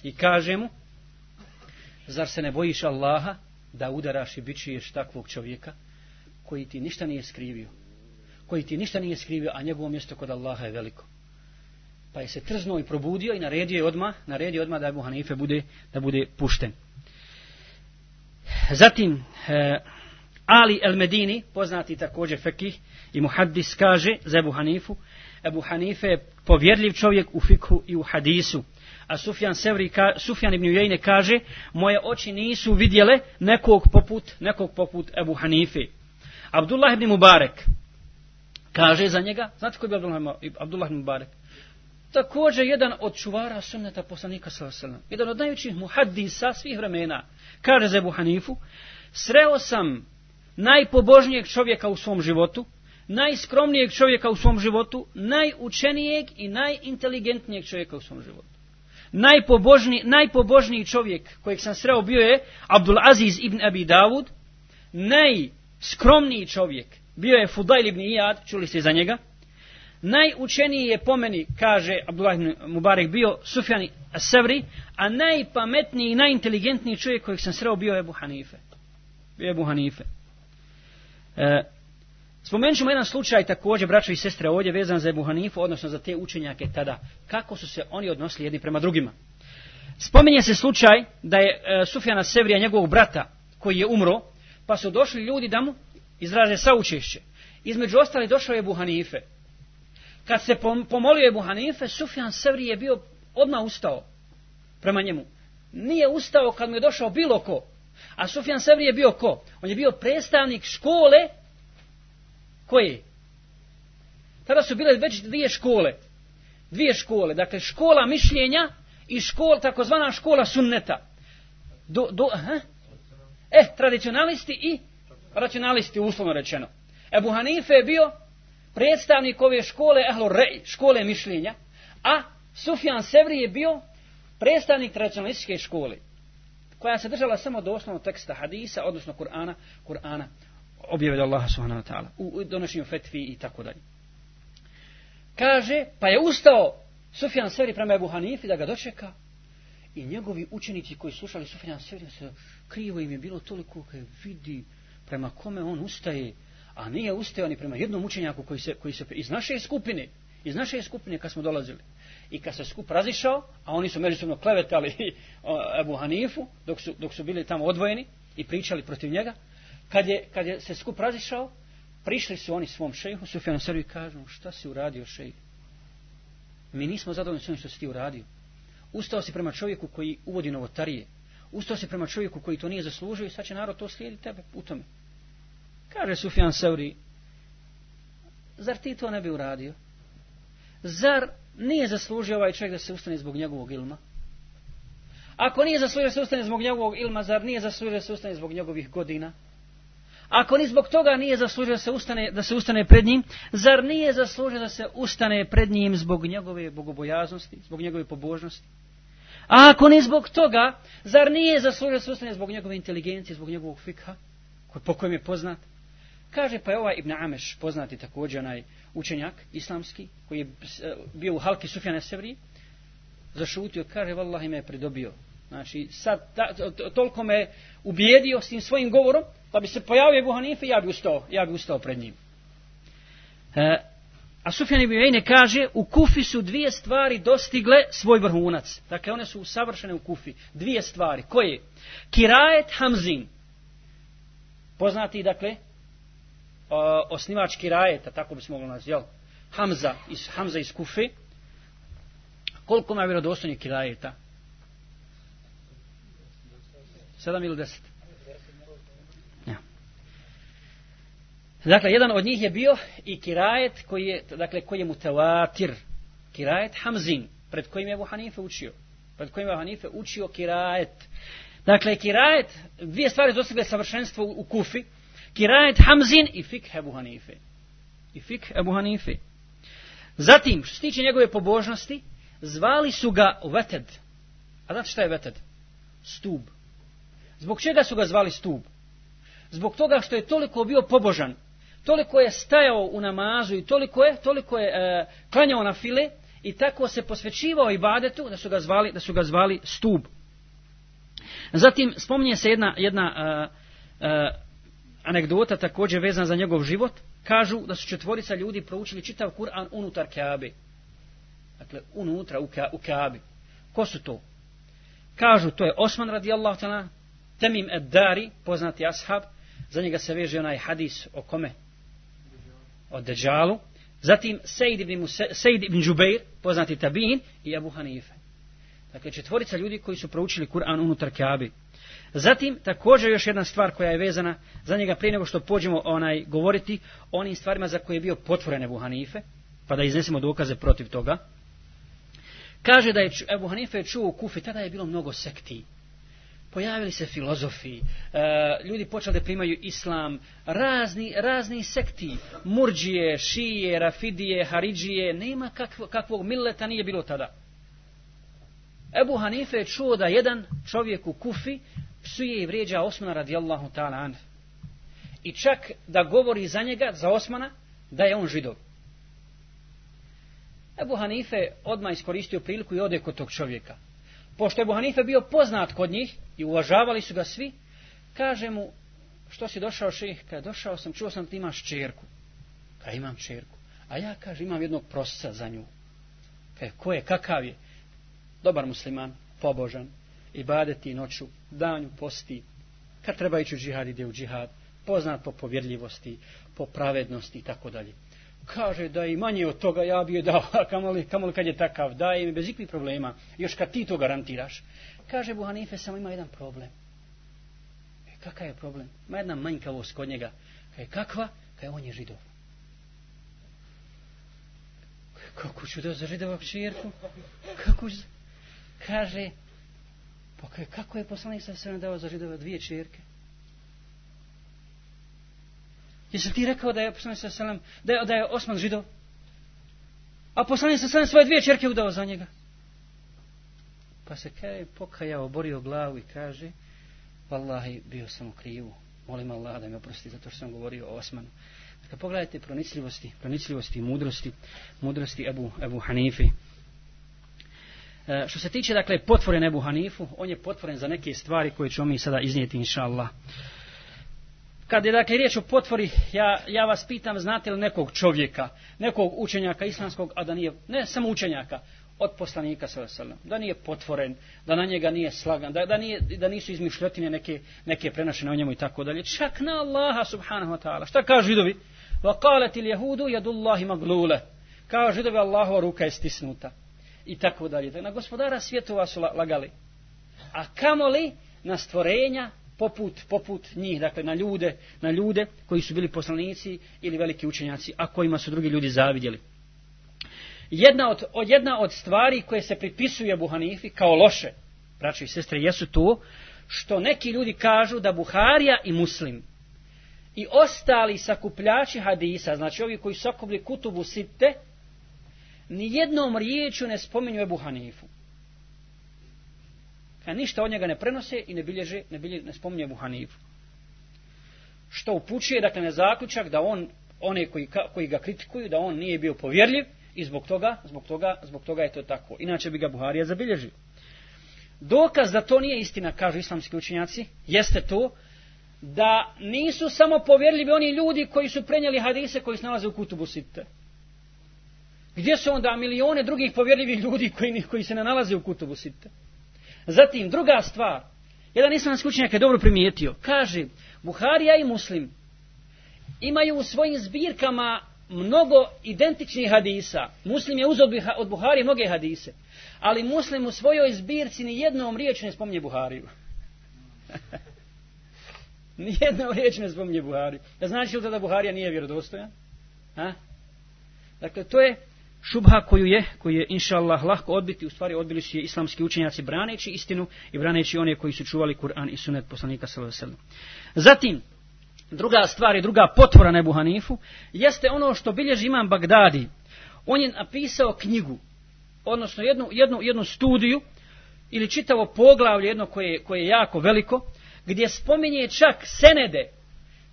i kaže mu zar se ne bojiš Allaha da udaraš i bičiješ takvog čovjeka koji ti ništa nije skrivio koji ti ništa nije skrivio, a njegovo mjesto kod Allaha je veliko. Pa je se trznuo i probudio i naredio je odmah, naredio odmah da Abu Hanife bude, da bude pušten. Zatim, e, Ali el-Medini, poznati također fekih i muhaddis, kaže za Ebu Hanifu, Ebu Hanife je povjerljiv čovjek u fikhu i u hadisu. A Sufjan, Sevri, ka, Sufjan ibn Ujajne kaže, moje oči nisu vidjele nekog poput, nekog poput Ebu Hanife. Abdullah ibn Mubarek, kaže za njega, znate koji bi Abdullah ibn Mubarak? Također jedan od čuvara sunneta poslanika s.a.v. Jedan od najvećih muhaddisa svih vremena, kaže za Ebu Hanifu, sreo sam najpobožnijeg čovjeka u svom životu, najskromnijeg čovjeka u svom životu, najučenijeg i najinteligentnijeg čovjeka u svom životu. Najpobožni, najpobožniji čovjek kojeg sam sreo bio je Abdul Aziz ibn Abi Davud, najskromniji čovjek, bio je Fudail ibn Iyad, čuli ste za njega. Najučeniji je pomeni, kaže Abdullah ibn Mubarak, bio Sufjan Sevri, a najpametniji i najinteligentniji čovjek kojeg sam sreo bio je Ebu Hanife. Bio je Ebu Hanife. E, spomenut ćemo jedan slučaj također, braćo i sestre, ovdje vezan za Ebu Hanifu, odnosno za te učenjake tada. Kako su se oni odnosili jedni prema drugima? Spominje se slučaj da je e, Sufjana Sevrija, njegovog brata, koji je umro, pa su došli ljudi da mu izraze saučešće. Između ostalih došao je Buhanife. Kad se pomolio je Buhanife, Sufjan Sevri je bio odmah ustao prema njemu. Nije ustao kad mu je došao bilo ko. A Sufjan Sevri je bio ko? On je bio predstavnik škole koje? Tada su bile već dvije škole. Dvije škole. Dakle, škola mišljenja i škola, takozvana škola sunneta. Do, do, eh, tradicionalisti i racionalisti uslovno rečeno. Ebu Hanife je bio predstavnik ove škole, ehlo rej, škole mišljenja, a Sufjan Sevri je bio predstavnik racionalističke škole, koja se držala samo do osnovnog teksta hadisa, odnosno Kur'ana, Kur'ana objave Allaha subhanahu wa ta'ala, u donošenju fetvi i tako dalje. Kaže, pa je ustao Sufjan Sevri prema Ebu Hanifi da ga dočeka i njegovi učenici koji slušali Sufjan Sevri se krivo im je bilo toliko kaj vidi prema kome on ustaje, a nije ustao ni prema jednom učenjaku koji se, koji se iz naše skupine, iz naše skupine kad smo dolazili. I kad se skup razišao, a oni su međusobno klevetali Ebu Hanifu, dok su, dok su bili tamo odvojeni i pričali protiv njega, kad je, kad je se skup razišao, prišli su oni svom šejhu, Sufjanu Seru i kažu, šta si uradio šejh? Mi nismo zadovoljni s onim što si ti uradio. Ustao si prema čovjeku koji uvodi novotarije. Ustao si prema čovjeku koji to nije zaslužio i sad će narod to slijedi tebe u tome. Kaže Sufjan Seuri, zar ti to ne bi uradio? Zar nije zaslužio ovaj čovjek da se ustane zbog njegovog ilma? Ako nije zaslužio da se ustane zbog njegovog ilma, zar nije zaslužio da se ustane zbog njegovih godina? Ako ni zbog toga nije zaslužio da se ustane, da se ustane pred njim, zar nije zaslužio da se ustane pred njim zbog njegove bogobojaznosti, zbog njegove pobožnosti? A ako ni zbog toga, zar nije zaslužio da se ustane zbog njegove inteligencije, zbog njegovog fikha, po kojem je poznat? Kaže pa je ovaj Ibn Ameš, poznati također onaj učenjak islamski, koji je e, bio u halki Sufjane Sevri, zašutio, kaže, vallahi me je pridobio. Znači, sad, ta, toliko me ubijedio s tim svojim govorom, da pa bi se pojavio Ebu Hanife, ja bi ustao, ja bi ustao pred njim. E, a Sufjan Ibn Ejne kaže, u Kufi su dvije stvari dostigle svoj vrhunac. Dakle, one su savršene u Kufi. Dvije stvari. Koje? Kirajet Hamzin. Poznati, dakle, osnivački rajeta, tako bi se moglo nazvati, jel? Hamza iz, Hamza iz Kufe, koliko ima vjerodostojnih kirajeta? Sedam ili deset? Ja. Dakle, jedan od njih je bio i kirajet koji je, dakle, koji je mutelatir. Kirajet Hamzin, pred kojim je Buhanife učio. Pred kojim je Buhanife učio kirajet. Dakle, kirajet, dvije stvari dostigle savršenstvo u, u Kufi, Kirajet Hamzin i Fikh Ebu Hanife. I Fikh Ebu Hanife. Zatim, što se tiče njegove pobožnosti, zvali su ga Veted. A znate šta je Veted? Stub. Zbog čega su ga zvali Stub? Zbog toga što je toliko bio pobožan, toliko je stajao u namazu i toliko je, toliko je e, klanjao na file i tako se posvećivao i badetu da su ga zvali, da su ga zvali Stub. Zatim spominje se jedna, jedna e, e, anegdota također vezan za njegov život, kažu da su četvorica ljudi proučili čitav Kur'an unutar Kaabe. Dakle, unutra u Kaabe. Ko su to? Kažu, to je Osman radijallahu ta'ala, Temim Eddari, poznati ashab, za njega se veže onaj hadis o kome? O Dejalu. Zatim Sejid ibn, Muse, Sejid ibn Džubeir, poznati Tabin i Abu Hanife. Dakle, četvorica ljudi koji su proučili Kur'an unutar Kaabi. Zatim, također još jedna stvar koja je vezana za njega prije nego što pođemo onaj, govoriti o onim stvarima za koje je bio potvoren Ebu Hanife, pa da iznesemo dokaze protiv toga. Kaže da je Ebu Hanife čuo u Kufi, tada je bilo mnogo sekti. Pojavili se filozofi, e, ljudi počeli da primaju islam, razni, razni sekti, murđije, šije, rafidije, haridžije, nema kakvog, kakvog milleta nije bilo tada. Ebu Hanife je čuo da jedan čovjek u Kufi psuje i vrijeđa Osmana radijallahu ta'ala anf. I čak da govori za njega, za Osmana, da je on židov. Ebu Hanife odma iskoristio priliku i ode kod tog čovjeka. Pošto je Ebu Hanife bio poznat kod njih i uvažavali su ga svi, kaže mu, što si došao ših? Kad došao sam, čuo sam ti imaš čerku. Kad imam čerku. A ja, kaže, imam jednog prosca za nju. Kaj, ko je, kakav je? dobar musliman, pobožan, ibadeti noću, danju posti, kad treba ići u džihad, ide u džihad, poznat po povjerljivosti, po pravednosti i tako dalje. Kaže da i manje od toga ja bi je dao, kamoli, kamoli kad je takav, daj mi bez ikvih problema, još kad ti to garantiraš. Kaže Buhanife, samo ima jedan problem. E, kakav je problem? Ima jedna manjkavost kod njega. E, kakva? Kaj on je židov. Kako ću da za židova čirku? Kako ću kaže pa kako je poslanik sa sveme dao za židove dvije čirke jesi ti rekao da je poslanik sa sveme da, da je osman židov a poslanik sa sveme svoje dvije čirke udao za njega pa se kaj je pokajao borio glavu i kaže vallahi bio sam u krivu molim Allah da me oprosti zato što sam govorio o osmanu Kad dakle, pogledajte pronicljivosti, pronicljivosti i mudrosti, mudrosti Ebu, Ebu Hanifi, E, što se tiče dakle potvore Nebu Hanifu, on je potvoren za neke stvari koje ćemo mi sada iznijeti inshallah. Kad je dakle riječ o potvori, ja, ja vas pitam, znate li nekog čovjeka, nekog učenjaka islamskog, a da nije, ne samo učenjaka, od poslanika sallallahu da nije potvoren, da na njega nije slagan, da, da, nije, da nisu izmišljotine neke, neke prenašene o njemu i tako dalje. Čak na Allaha subhanahu wa ta'ala. Šta kažu židovi? Va kalet il jehudu jadullahi maglule. Kao židovi, Allahova ruka je stisnuta i tako dalje. Na gospodara svjetova su lagali. A kamo li na stvorenja poput, poput njih, dakle na ljude, na ljude koji su bili poslanici ili veliki učenjaci, a kojima su drugi ljudi zavidjeli. Jedna od, od, jedna od stvari koje se pripisuje Buhanifi kao loše, braće i sestre, jesu to, što neki ljudi kažu da Buharija i Muslim i ostali sakupljači hadisa, znači ovi koji sakupli kutubu sitte, nijednom riječu ne spominju Ebu Hanifu. Ka ništa od njega ne prenose i ne bilježe, ne, bilježe, ne spominju Ebu Hanifu. Što upućuje, dakle, na zaključak da on, one koji, koji ga kritikuju, da on nije bio povjerljiv i zbog toga, zbog toga, zbog toga je to tako. Inače bi ga Buharija zabilježio. Dokaz da to nije istina, kažu islamski učinjaci, jeste to da nisu samo povjerljivi oni ljudi koji su prenijeli hadise koji se nalaze u kutubu sitte. Gdje su onda milijone drugih povjerljivih ljudi koji, koji se ne nalaze u kutubu sita? Zatim, druga stvar, jedan islamski učenjak je dobro primijetio, kaže, Buharija i Muslim imaju u svojim zbirkama mnogo identičnih hadisa. Muslim je uzod od Buharije mnoge hadise, ali Muslim u svojoj zbirci ni jednom riječu ne spominje Buhariju. Nijedna riječ ne spominje Buhariju. Ja znači li to da Buharija nije vjerodostojan? Ha? Dakle, to je šubha koju je, koju je inša Allah lahko odbiti, u stvari odbili su je islamski učenjaci braneći istinu i braneći one koji su čuvali Kur'an i sunet poslanika s.a.v. Zatim, druga stvar i druga potvora Nebu Hanifu, jeste ono što bilježi imam Bagdadi. On je napisao knjigu, odnosno jednu, jednu, jednu studiju, ili čitavo poglavlje jedno koje, koje je jako veliko, gdje spominje čak senede,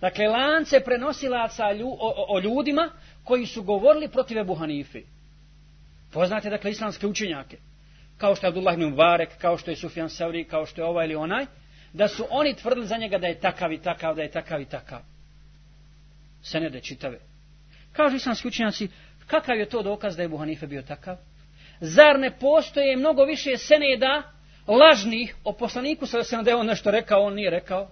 dakle lance prenosilaca lju, o, o, o ljudima koji su govorili protiv Ebu Hanife poznate dakle islamske učenjake, kao što je Abdullah ibn Mubarek, kao što je Sufjan Sauri, kao što je ovaj ili onaj, da su oni tvrdili za njega da je takav i takav, da je takav i takav. Senede čitave. Kažu islamski učenjaci, kakav je to dokaz da je Buhanife bio takav? Zar ne postoje mnogo više seneda lažnih o poslaniku sa se da je on nešto rekao, on nije rekao?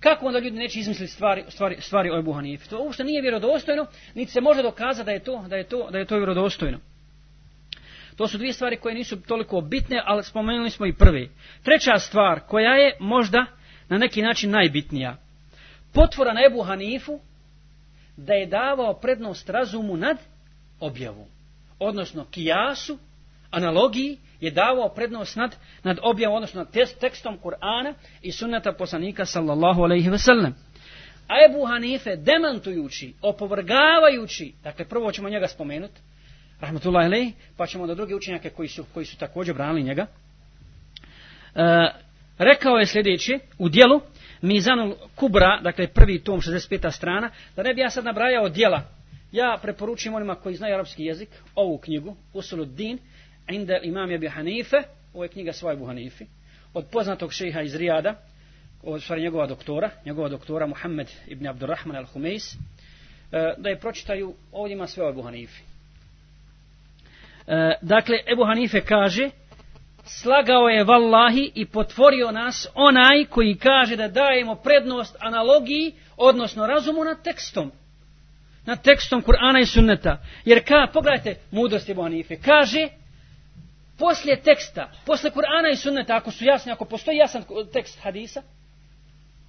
Kako onda ljudi neće izmisliti stvari, stvari, stvari o Ebu Hanifi? To uopšte nije vjerodostojno, niti se može dokazati da je to, da je to, da je to vjerodostojno. To su dvije stvari koje nisu toliko bitne, ali spomenuli smo i prve. Treća stvar koja je možda na neki način najbitnija. Potvora na Ebu Hanifu da je davao prednost razumu nad objavom. Odnosno kijasu, analogiji, je davao prednost nad, nad objavom, odnosno nad tekstom Kur'ana i sunnata poslanika sallallahu aleyhi ve sellem. A Ebu Hanife demantujući, opovrgavajući, dakle prvo ćemo njega spomenuti, rahmetullahi alej, pa ćemo da druge učenjake koji su koji su također branili njega. E, rekao je sljedeći u dijelu Mizanul Kubra, dakle prvi tom 65. strana, da ne bi ja sad nabrajao dijela. Ja preporučujem onima koji znaju arapski jezik ovu knjigu Usuluddin inda imam Abi Hanife, ovo je knjiga svoj Abu Hanifi, od poznatog šeha iz Rijada, od stvari njegova doktora, njegova doktora Muhammed ibn Abdurrahman al-Humeis, e, da je pročitaju, ovdje ima sve o Abu Hanifi. E, dakle, Ebu Hanife kaže, slagao je vallahi i potvorio nas onaj koji kaže da dajemo prednost analogiji, odnosno razumu nad tekstom. Nad tekstom Kur'ana i Sunneta. Jer ka, pogledajte, mudrost Ebu Hanife kaže, poslije teksta, posle Kur'ana i Sunneta, ako su jasni, ako postoji jasan tekst hadisa,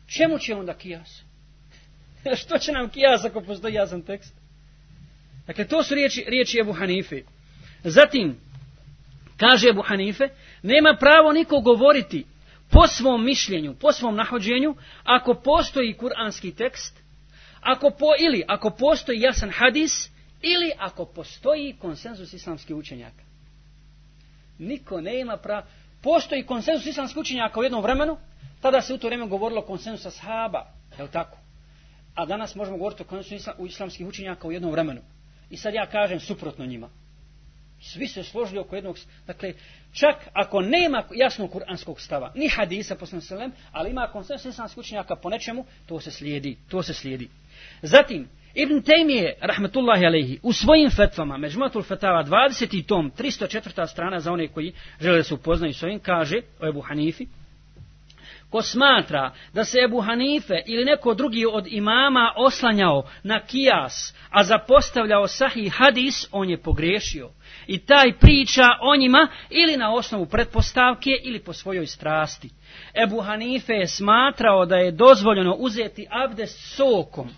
čemu će onda kijas? Što će nam kijas ako postoji jasan tekst? Dakle, to su riječi, riječi Ebu Hanife. Hanife. Zatim, kaže Abu Hanife, nema pravo niko govoriti po svom mišljenju, po svom nahođenju, ako postoji kuranski tekst, ako po, ili ako postoji jasan hadis, ili ako postoji konsenzus islamskih učenjaka. Niko nema pravo, postoji konsenzus islamskih učenjaka u jednom vremenu, tada se u to vreme govorilo konsenzus ashaba, je li tako? A danas možemo govoriti o konsenzusu islamskih učenjaka u jednom vremenu. I sad ja kažem suprotno njima. Svi su složili oko jednog... Dakle, čak ako nema jasnog kuranskog stava, ni hadisa, poslom selem, ali ima konsensus islamsku učenjaka po nečemu, to se slijedi. To se slijedi. Zatim, Ibn Taymiye, rahmetullahi aleyhi, u svojim fetvama, Međumatul Fetava, 20. tom, 304. strana za one koji žele se upoznaju s ovim, kaže o Ebu Hanifi, ko smatra da se Ebu Hanife ili neko drugi od imama oslanjao na kijas, a zapostavljao sahih hadis, on je pogrešio i taj priča o njima ili na osnovu pretpostavke ili po svojoj strasti. Ebu Hanife je smatrao da je dozvoljeno uzeti abdest sokom,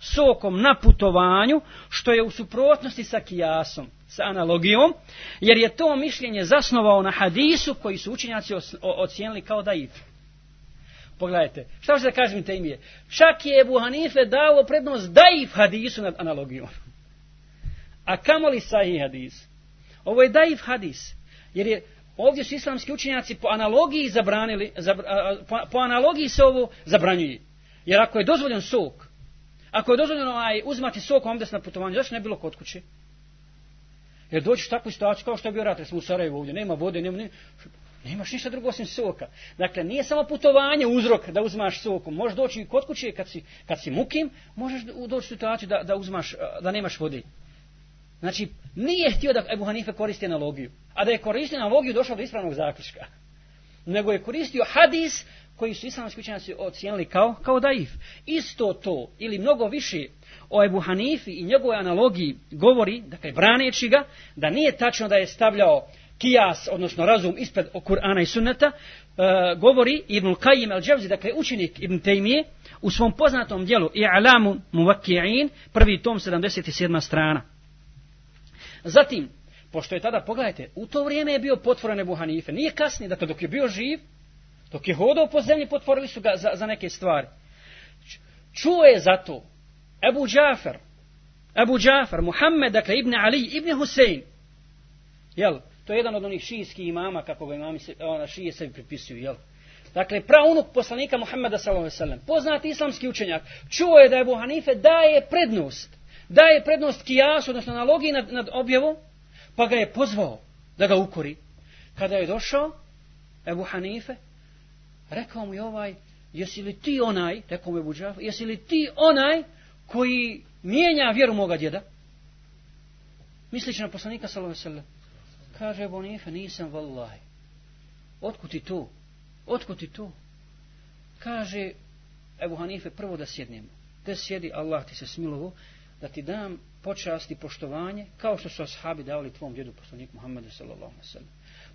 sokom na putovanju, što je u suprotnosti sa kijasom sa analogijom, jer je to mišljenje zasnovao na hadisu koji su učenjaci ocijenili kao daif. Pogledajte, šta hoće da kažem te imije? Čak je Ebu Hanife dao prednost daif hadisu nad analogijom. A kamo li sahih hadisu? Ovo je daif hadis. Jer je ovdje su islamski učenjaci po analogiji zabranili, po, po analogiji se ovo zabranjuje. Jer ako je dozvoljen sok, ako je dozvoljeno ovaj uzmati sok ovdje na putovanju, zašto ne bilo kod kuće? Jer doći u takvu situaciju kao što je bio rat, smo u Sarajevu ovdje, nema vode, nema, nema, nemaš ništa drugo osim soka. Dakle, nije samo putovanje uzrok da uzmaš sokom. Možeš doći i kod kuće kad si, kad si mukim, možeš doći u situaciju da, da uzmaš, da nemaš vode. Znači, nije htio da Ebu Hanife koristi analogiju. A da je koristio analogiju, došao do ispravnog zaključka. Nego je koristio hadis koji su islamski učenjaci ocijenili kao, kao daif. Isto to, ili mnogo više o Ebu Hanifi i njegove analogiji govori, dakle, braneći ga, da nije tačno da je stavljao kijas, odnosno razum, ispred Kur'ana i sunneta, e, govori Ibn Qajim al-đevzi, dakle, učenik Ibn Tejmije, u svom poznatom dijelu I'lamu muvakki'in, prvi tom, 77. strana. Zatim, pošto je tada, pogledajte, u to vrijeme je bio potvoren Ebu Hanife, nije kasnije, dakle dok je bio živ, dok je hodao po zemlji, potvorili su ga za, za neke stvari. Čuo je za to Ebu Džafer, Ebu Džafer, Muhammed, dakle, Ibn Ali, Ibn Husein, jel, to je jedan od onih šijskih imama, kako ga imami se, ona, šije sebi pripisuju, jel, Dakle, praunuk poslanika Muhammeda s.a.v. poznati islamski učenjak, čuo je da Ebu Hanife daje prednost daje prednost kijasu, odnosno analogiji nad, nad objavom, pa ga je pozvao da ga ukori. Kada je došao, Ebu Hanife, rekao mu je ovaj, jesi li ti onaj, rekao mu je Buđaf, jesi li ti onaj koji mijenja vjeru moga djeda? Mislići na poslanika, salove sele, kaže Ebu Hanife, nisam vallaj. Otkud ti to? Otkud ti to? Kaže Ebu Hanife, prvo da sjednemo. Te sjedi, Allah ti se smilovo, da ti dam počast i poštovanje kao što su ashabi davali tvom djedu poslaniku Muhammedu sallallahu alejhi ve sellem.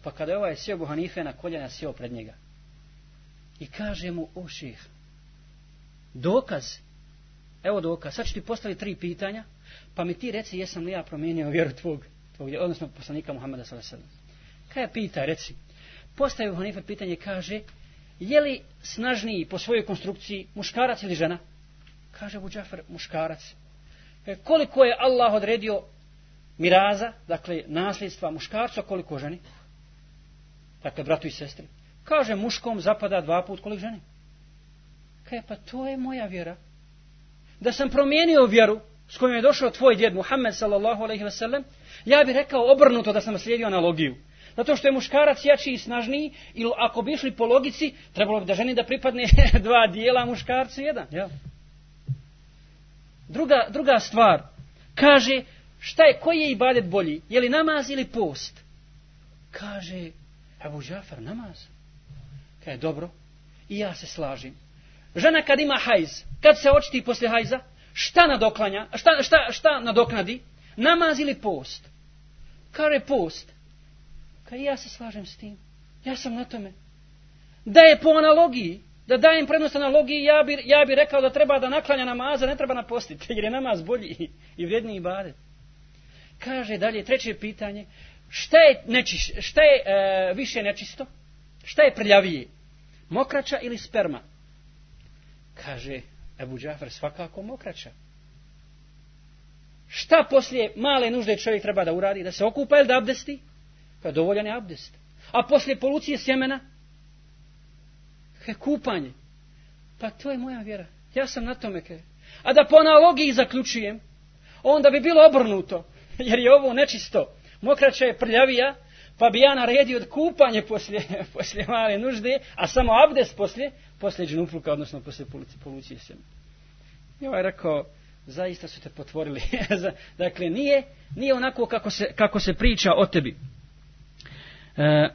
Pa kada je ovaj sjeo Buhanife na koljena sjeo pred njega i kaže mu o ših, dokaz Evo dokaz, sad ću ti postaviti tri pitanja, pa mi ti reci jesam li ja promijenio vjeru tvog, tvog djeda, odnosno poslanika Muhammeda s.a.v. Kaj pita, reci? Postavi Buhanife pitanje, kaže, je li snažniji po svojoj konstrukciji muškarac ili žena? Kaže Buđafer, muškarac. E, koliko je Allah odredio miraza, dakle nasljedstva muškarca, koliko ženi? Dakle, bratu i sestri. Kaže, muškom zapada dva put koliko ženi? Kaj, pa to je moja vjera. Da sam promijenio vjeru s kojom je došao tvoj djed Muhammed sallallahu alaihi wasallam, ja bih rekao obrnuto da sam slijedio analogiju. Zato što je muškarac jači i snažniji, ili ako bi išli po logici, trebalo bi da ženi da pripadne dva dijela, muškarcu jedan. Jel? Ja. Druga, druga stvar, kaže, šta je, koji je ibadet bolji, je li namaz ili post? Kaže, Ebu Džafar, namaz. Kaže, dobro, i ja se slažim. Žena kad ima hajz, kad se očiti posle hajza, šta nadoklanja, šta, šta, šta nadoknadi? Namaz ili post? Kaže, post. Kaže, ja se slažem s tim. Ja sam na tome. Da je po analogiji, Da dajem prednost analogiji, ja bi, ja bi rekao da treba da naklanja namaza, ne treba napostiti, jer je namaz bolji i vredniji ibadet. Kaže dalje, treće pitanje, šta je, nečiš, šta je e, više nečisto? Šta je prljavije? Mokrača ili sperma? Kaže Ebu Džafer, svakako mokrača. Šta poslije male nužde čovjek treba da uradi? Da se okupa ili da abdesti? Pa dovoljan je abdest. A poslije polucije sjemena? He, kupanje. Pa to je moja vjera. Ja sam na tome kaj. A da po analogiji zaključujem, onda bi bilo obrnuto. Jer je ovo nečisto. Mokraća je prljavija, pa bi ja naredio od kupanje poslije, poslije male nužde, a samo abdes poslije, poslije džnupluka, odnosno poslije polici, polucije se. I ovaj rekao, zaista su te potvorili. dakle, nije, nije onako kako se, kako se priča o tebi. E,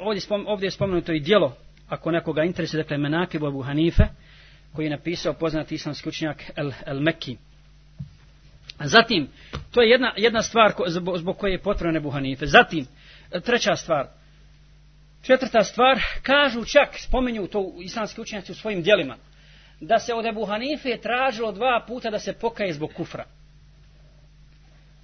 ovdje, spom, ovdje je spomenuto i dijelo ako nekoga interesuje, dakle, Menakib Abu Hanife, koji je napisao poznati islamski učenjak El, El Mekki. Zatim, to je jedna, jedna stvar ko, zbog, zbog koje je potvrne Abu Hanife. Zatim, treća stvar, četvrta stvar, kažu čak, spominju to islamski učenjaci u svojim dijelima, da se od Abu Hanife tražilo dva puta da se pokaje zbog kufra.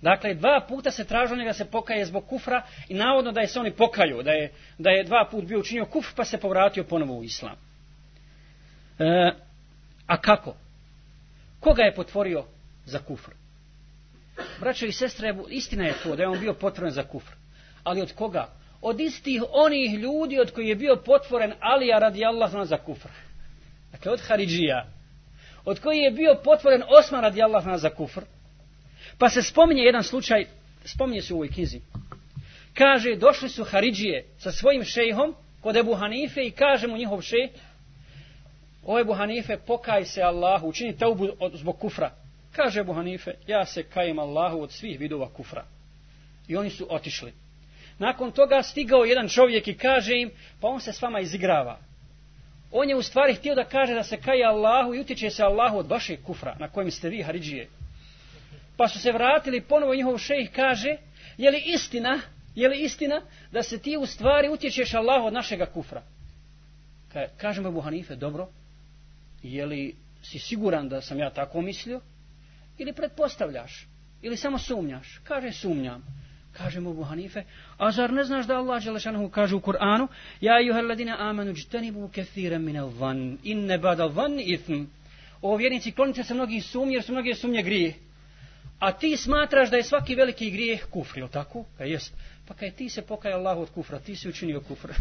Dakle, dva puta se tražio njega se pokaje zbog kufra i navodno da je se oni pokaju, da je, da je dva put bio učinio kuf, pa se povratio ponovo u islam. E, a kako? Koga je potvorio za kufr? Braćo i sestre, istina je to da je on bio potvoren za kufr. Ali od koga? Od istih onih ljudi od koji je bio potvoren Alija radi Allah za kufr. Dakle, od Haridžija. Od koji je bio potvoren Osman radi Allah za kufr. Pa se spominje jedan slučaj, spominje se u ovoj knjizi. Kaže, došli su Haridžije sa svojim šejhom kod Ebu Hanife i kaže mu njihov šej, o Ebu Hanife, pokaj se Allahu, učini teubu od, zbog kufra. Kaže Ebu Hanife, ja se kajem Allahu od svih vidova kufra. I oni su otišli. Nakon toga stigao jedan čovjek i kaže im, pa on se s vama izigrava. On je u stvari htio da kaže da se kaje Allahu i utječe se Allahu od vaše kufra na kojem ste vi Haridžije pa su se vratili ponovo njihov šejh kaže je li istina je li istina da se ti u stvari utječeš Allah od našega kufra Ka, kažem Ebu Hanife dobro je li si siguran da sam ja tako mislio ili pretpostavljaš ili samo sumnjaš kaže sumnjam kaže Ebu Hanife a zar ne znaš da Allah Đelešanohu kaže u Kur'anu ja i juhar ladine amanu džtenibu kethire mine van inne bada van ithm o vjernici klonite se mnogih sumnje jer su mnoge sumnje grije A ti smatraš da je svaki veliki grijeh kufr, je tako? Pa e, jest. Pa kaj ti se pokaja Allah od kufra, ti si učinio kufr.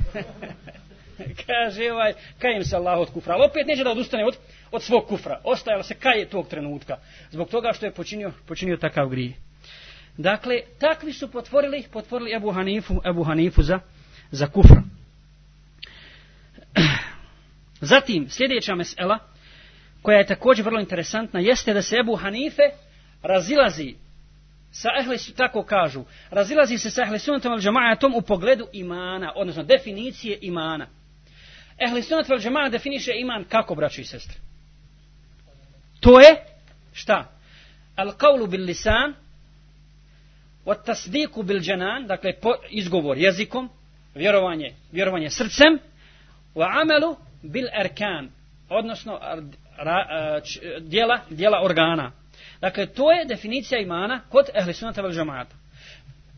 Kaže ovaj, kajem se Allah od kufra. Ali opet neće da odustane od, od svog kufra. Ostajala se kaj je tog trenutka. Zbog toga što je počinio, počinio takav grijeh. Dakle, takvi su potvorili, potvorili Ebu Hanifu, Ebu Hanifu za, za kufra. Zatim, sljedeća mesela, koja je također vrlo interesantna, jeste da se Ebu Hanife razilazi sa ehli su tako kažu razilazi se sa ehli sunnetom al džamaatom u pogledu imana odnosno definicije imana ehli sunnet al džamaat definiše iman kako braćo i sestre to je šta al qawlu bil lisan wa tasdiqu bil janan dakle po, izgovor jezikom vjerovanje vjerovanje srcem wa amalu bil erkan odnosno ra, ra, č, djela djela organa Dakle, to je definicija imana kod ehli sunata vel džamaata.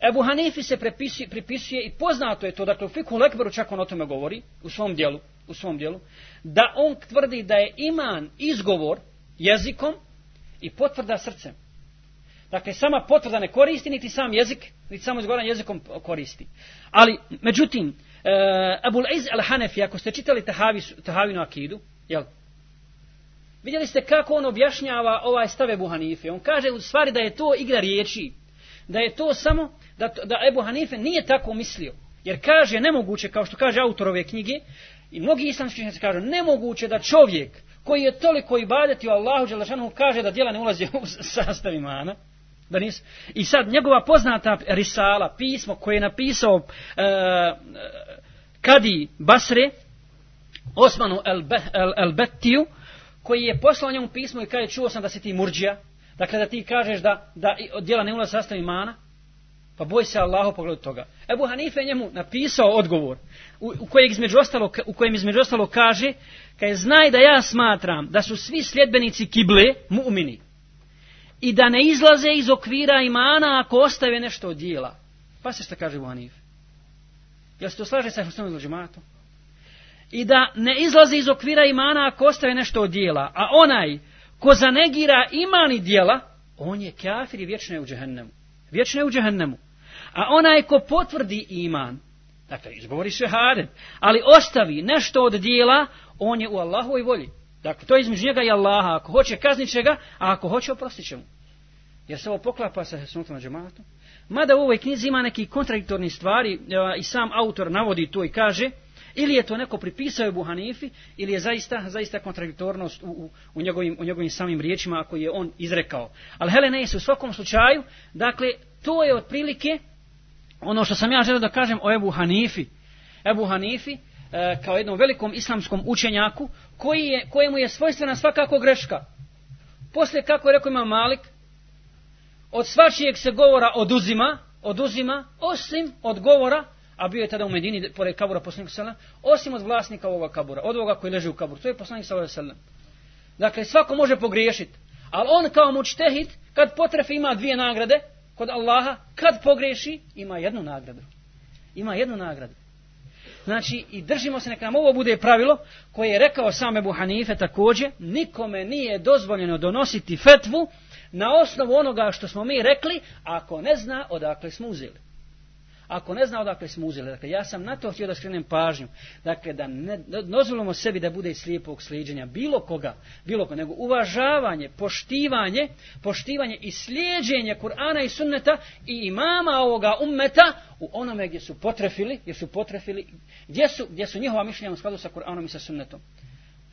Ebu Hanifi se prepisi, pripisuje i poznato je to, dakle, u Fiku Lekberu čak on o tome govori, u svom dijelu, u svom dijelu, da on tvrdi da je iman izgovor jezikom i potvrda srcem. Dakle, sama potvrda ne koristi, niti sam jezik, niti samo izgovoran jezikom koristi. Ali, međutim, e, Abul Iz al-Hanefi, ako ste čitali Tahavinu akidu, jel, Vidjeli ste kako on objašnjava ovaj stav Ebu Hanife. On kaže u stvari da je to igra riječi. Da je to samo, da, da Ebu Hanife nije tako mislio. Jer kaže, nemoguće, kao što kaže autor ove knjige, i mnogi islamski se kažu, nemoguće da čovjek koji je toliko ibadeti u Allahu Đelešanu kaže da djela ne ulazi u sastav imana. Da nisu. I sad njegova poznata risala, pismo koje je napisao e, e Kadi Basre, Osmanu El-Bettiju, el, el, el Bettiju, koji je poslao njemu pismo i kaže čuo sam da si ti murđija, dakle da ti kažeš da, da od djela ne ulazi sastav imana, pa boj se Allaho pogled toga. Ebu Hanife je njemu napisao odgovor u, u, kojeg između ostalo, u kojem između ostalo kaže, kaže znaj da ja smatram da su svi sljedbenici kible mu'mini i da ne izlaze iz okvira imana ako ostave nešto od djela. Pa se što kaže Ebu Hanife? Jel se to slaže sa Hrstom i Lođematom? i da ne izlazi iz okvira imana ako ostaje nešto od dijela. A onaj ko zanegira imani dijela, on je kafir i vječno je u džehennemu. Vječno je u džehennemu. A onaj ko potvrdi iman, dakle izgovori se hadet, ali ostavi nešto od dijela, on je u Allahovoj volji. Dakle, to je između njega i Allaha. Ako hoće, kaznit će ga, a ako hoće, oprostit će mu. Jer se ovo poklapa sa Hesnutama džematom. Mada u ovoj knjizi ima neki kontradiktorni stvari e, i sam autor navodi to i kaže, Ili je to neko pripisao Ebu Hanifi, ili je zaista, zaista kontradiktornost u, u, u, njegovim, u njegovim samim riječima koji je on izrekao. Ali Helene je u svakom slučaju, dakle, to je otprilike ono što sam ja želio da kažem o Ebu Hanifi. Ebu Hanifi e, kao jednom velikom islamskom učenjaku koji je, kojemu je svojstvena svakako greška. Poslije kako je rekao ima Malik, od svačijeg se govora oduzima, oduzima osim od govora a bio je tada u Medini pored kabura poslanika sallam, osim od vlasnika ovoga kabura, od ovoga koji leži u kaburu, to je poslanik sallam. Dakle, svako može pogriješiti, ali on kao mučtehit, kad potrefi ima dvije nagrade kod Allaha, kad pogreši, ima jednu nagradu. Ima jednu nagradu. Znači, i držimo se, neka nam ovo bude pravilo, koje je rekao same Buhanife također, nikome nije dozvoljeno donositi fetvu na osnovu onoga što smo mi rekli, ako ne zna odakle smo uzeli ako ne zna odakle smo uzeli. Dakle, ja sam na to htio da skrenem pažnju. Dakle, da ne dozvolimo sebi da bude slijepog sliđenja bilo koga, bilo koga, nego uvažavanje, poštivanje, poštivanje i slijeđenje Kur'ana i sunneta i imama ovoga ummeta u onome gdje su potrefili, gdje su potrefili, gdje su, gdje su njihova mišljenja u skladu sa Kur'anom i sa sunnetom.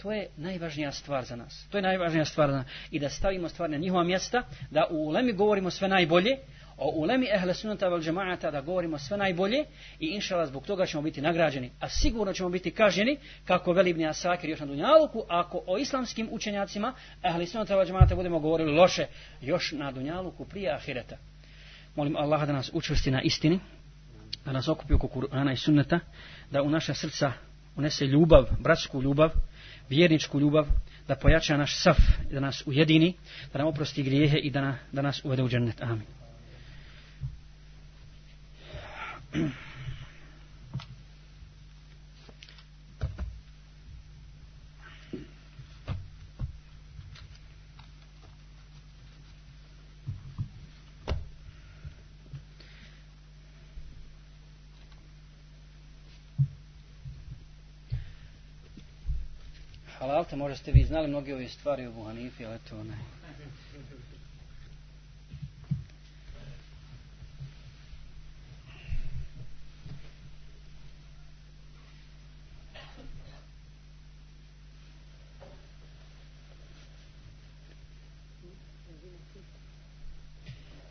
To je najvažnija stvar za nas. To je najvažnija stvar za nas. I da stavimo stvar na njihova mjesta, da u Ulemi govorimo sve najbolje, o ulemi ehle sunata vel džemaata da govorimo sve najbolje i inšala zbog toga ćemo biti nagrađeni. A sigurno ćemo biti kažnjeni kako veli ibn Asakir još na Dunjaluku ako o islamskim učenjacima ehle sunata vel džemaata budemo govorili loše još na Dunjaluku prije ahireta. Molim Allaha da nas učvrsti na istini, da nas okupi oko Kur'ana i sunneta, da u naša srca unese ljubav, bratsku ljubav, vjerničku ljubav, da pojača naš saf, da nas ujedini, da nam oprosti grijehe i da, na, da nas uvede u džennet. Amin. Halalte, možda ste vi znali mnogi ove stvari u Buhanifi, ali to ne.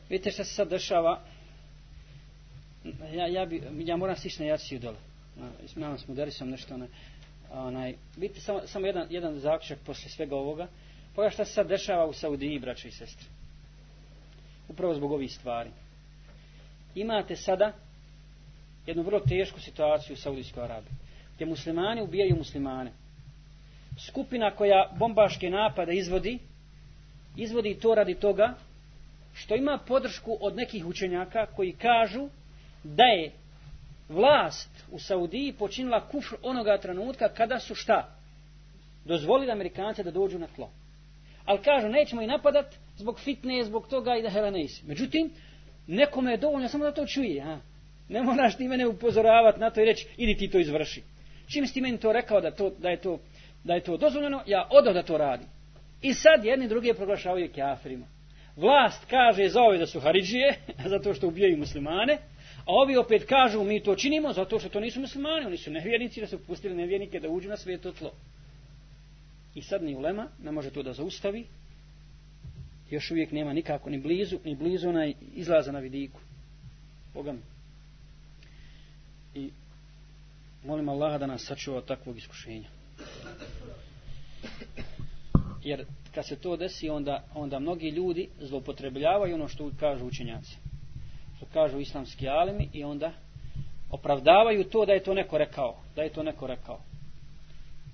Vidite šta se sad dešava. Ja, ja, bi, ja moram sišći na jaciju dole. Ja, smo derisom nešto. Ne, onaj, vidite samo, samo jedan, jedan zaključak posle svega ovoga. Pogledaj šta se sad dešava u Saudiji, braće i sestre. Upravo zbog ovih stvari. Imate sada jednu vrlo tešku situaciju u Saudijskoj Arabiji. Gdje muslimani ubijaju muslimane. Skupina koja bombaške napade izvodi, izvodi to radi toga što ima podršku od nekih učenjaka koji kažu da je vlast u Saudiji počinila kufr onoga trenutka kada su šta? Dozvolili Amerikance da dođu na tlo. Ali kažu, nećemo i napadat zbog fitne, zbog toga i da helenejs. Međutim, nekome je dovoljno samo da to čuje. A? Ne moraš ti mene upozoravati na to i reći, idi ti to izvrši. Čim si ti meni to rekao da, to, da, je, to, da je to dozvoljeno, ja odoh da to radim. I sad jedni drugi je proglašavaju kjaferima vlast kaže za ove da su Haridžije, zato što ubijaju muslimane, a ovi opet kažu mi to činimo zato što to nisu muslimani, oni su nevjernici da su pustili nevjernike da uđu na svijeto tlo. I sad ni ulema ne može to da zaustavi, još uvijek nema nikako ni blizu, ni blizu onaj izlaza na vidiku. Boga mi. I molim Allaha da nas sačuva od takvog iskušenja. Jer kad se to desi, onda, onda mnogi ljudi zloupotrebljavaju ono što kažu učenjaci. Što kažu islamski alimi i onda opravdavaju to da je to neko rekao. Da je to neko rekao.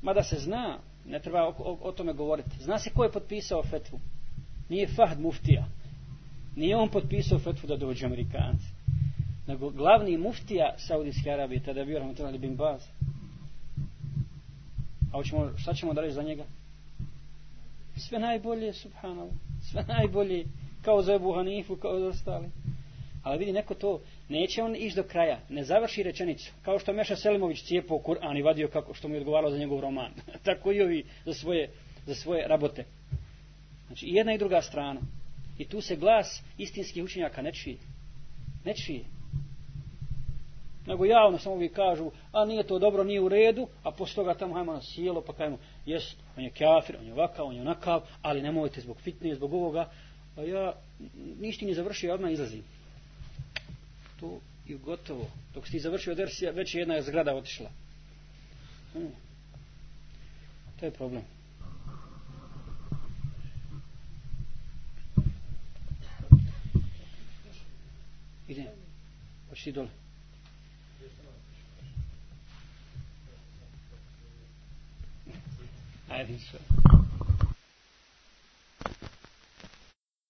Mada se zna, ne treba o, o, o tome govoriti. Zna se ko je potpisao fetvu. Nije Fahd Muftija. Nije on potpisao fetvu da dođu Amerikanci. Nego glavni muftija Saudijske Arabije, tada je bio Rahmatullah Bin Baz. A ćemo, šta ćemo da reći za njega? sve najbolje subhanallah sve najbolje kao za Ebu Hanifu kao za ostali ali vidi neko to neće on iš do kraja ne završi rečenicu kao što Meša Selimović cijepo Kur'an i vadio kako što mu je odgovaralo za njegov roman tako i ovi za svoje, za svoje rabote znači jedna i druga strana i tu se glas istinskih učenjaka ne čije ne čije nego javno samo vi kažu, a nije to dobro, nije u redu, a posle toga tamo hajmo na sjelo, pa kajmo, jes, on je kjafir, on je ovakav, on je onakav, ali nemojte zbog fitne, zbog ovoga, a ja ništa ne završio, odmah izlazim. To i gotovo. Dok si završio dersija, već je jedna zgrada otišla. Hmm. To je problem. Idem. Pošli dole. Eisenstadt.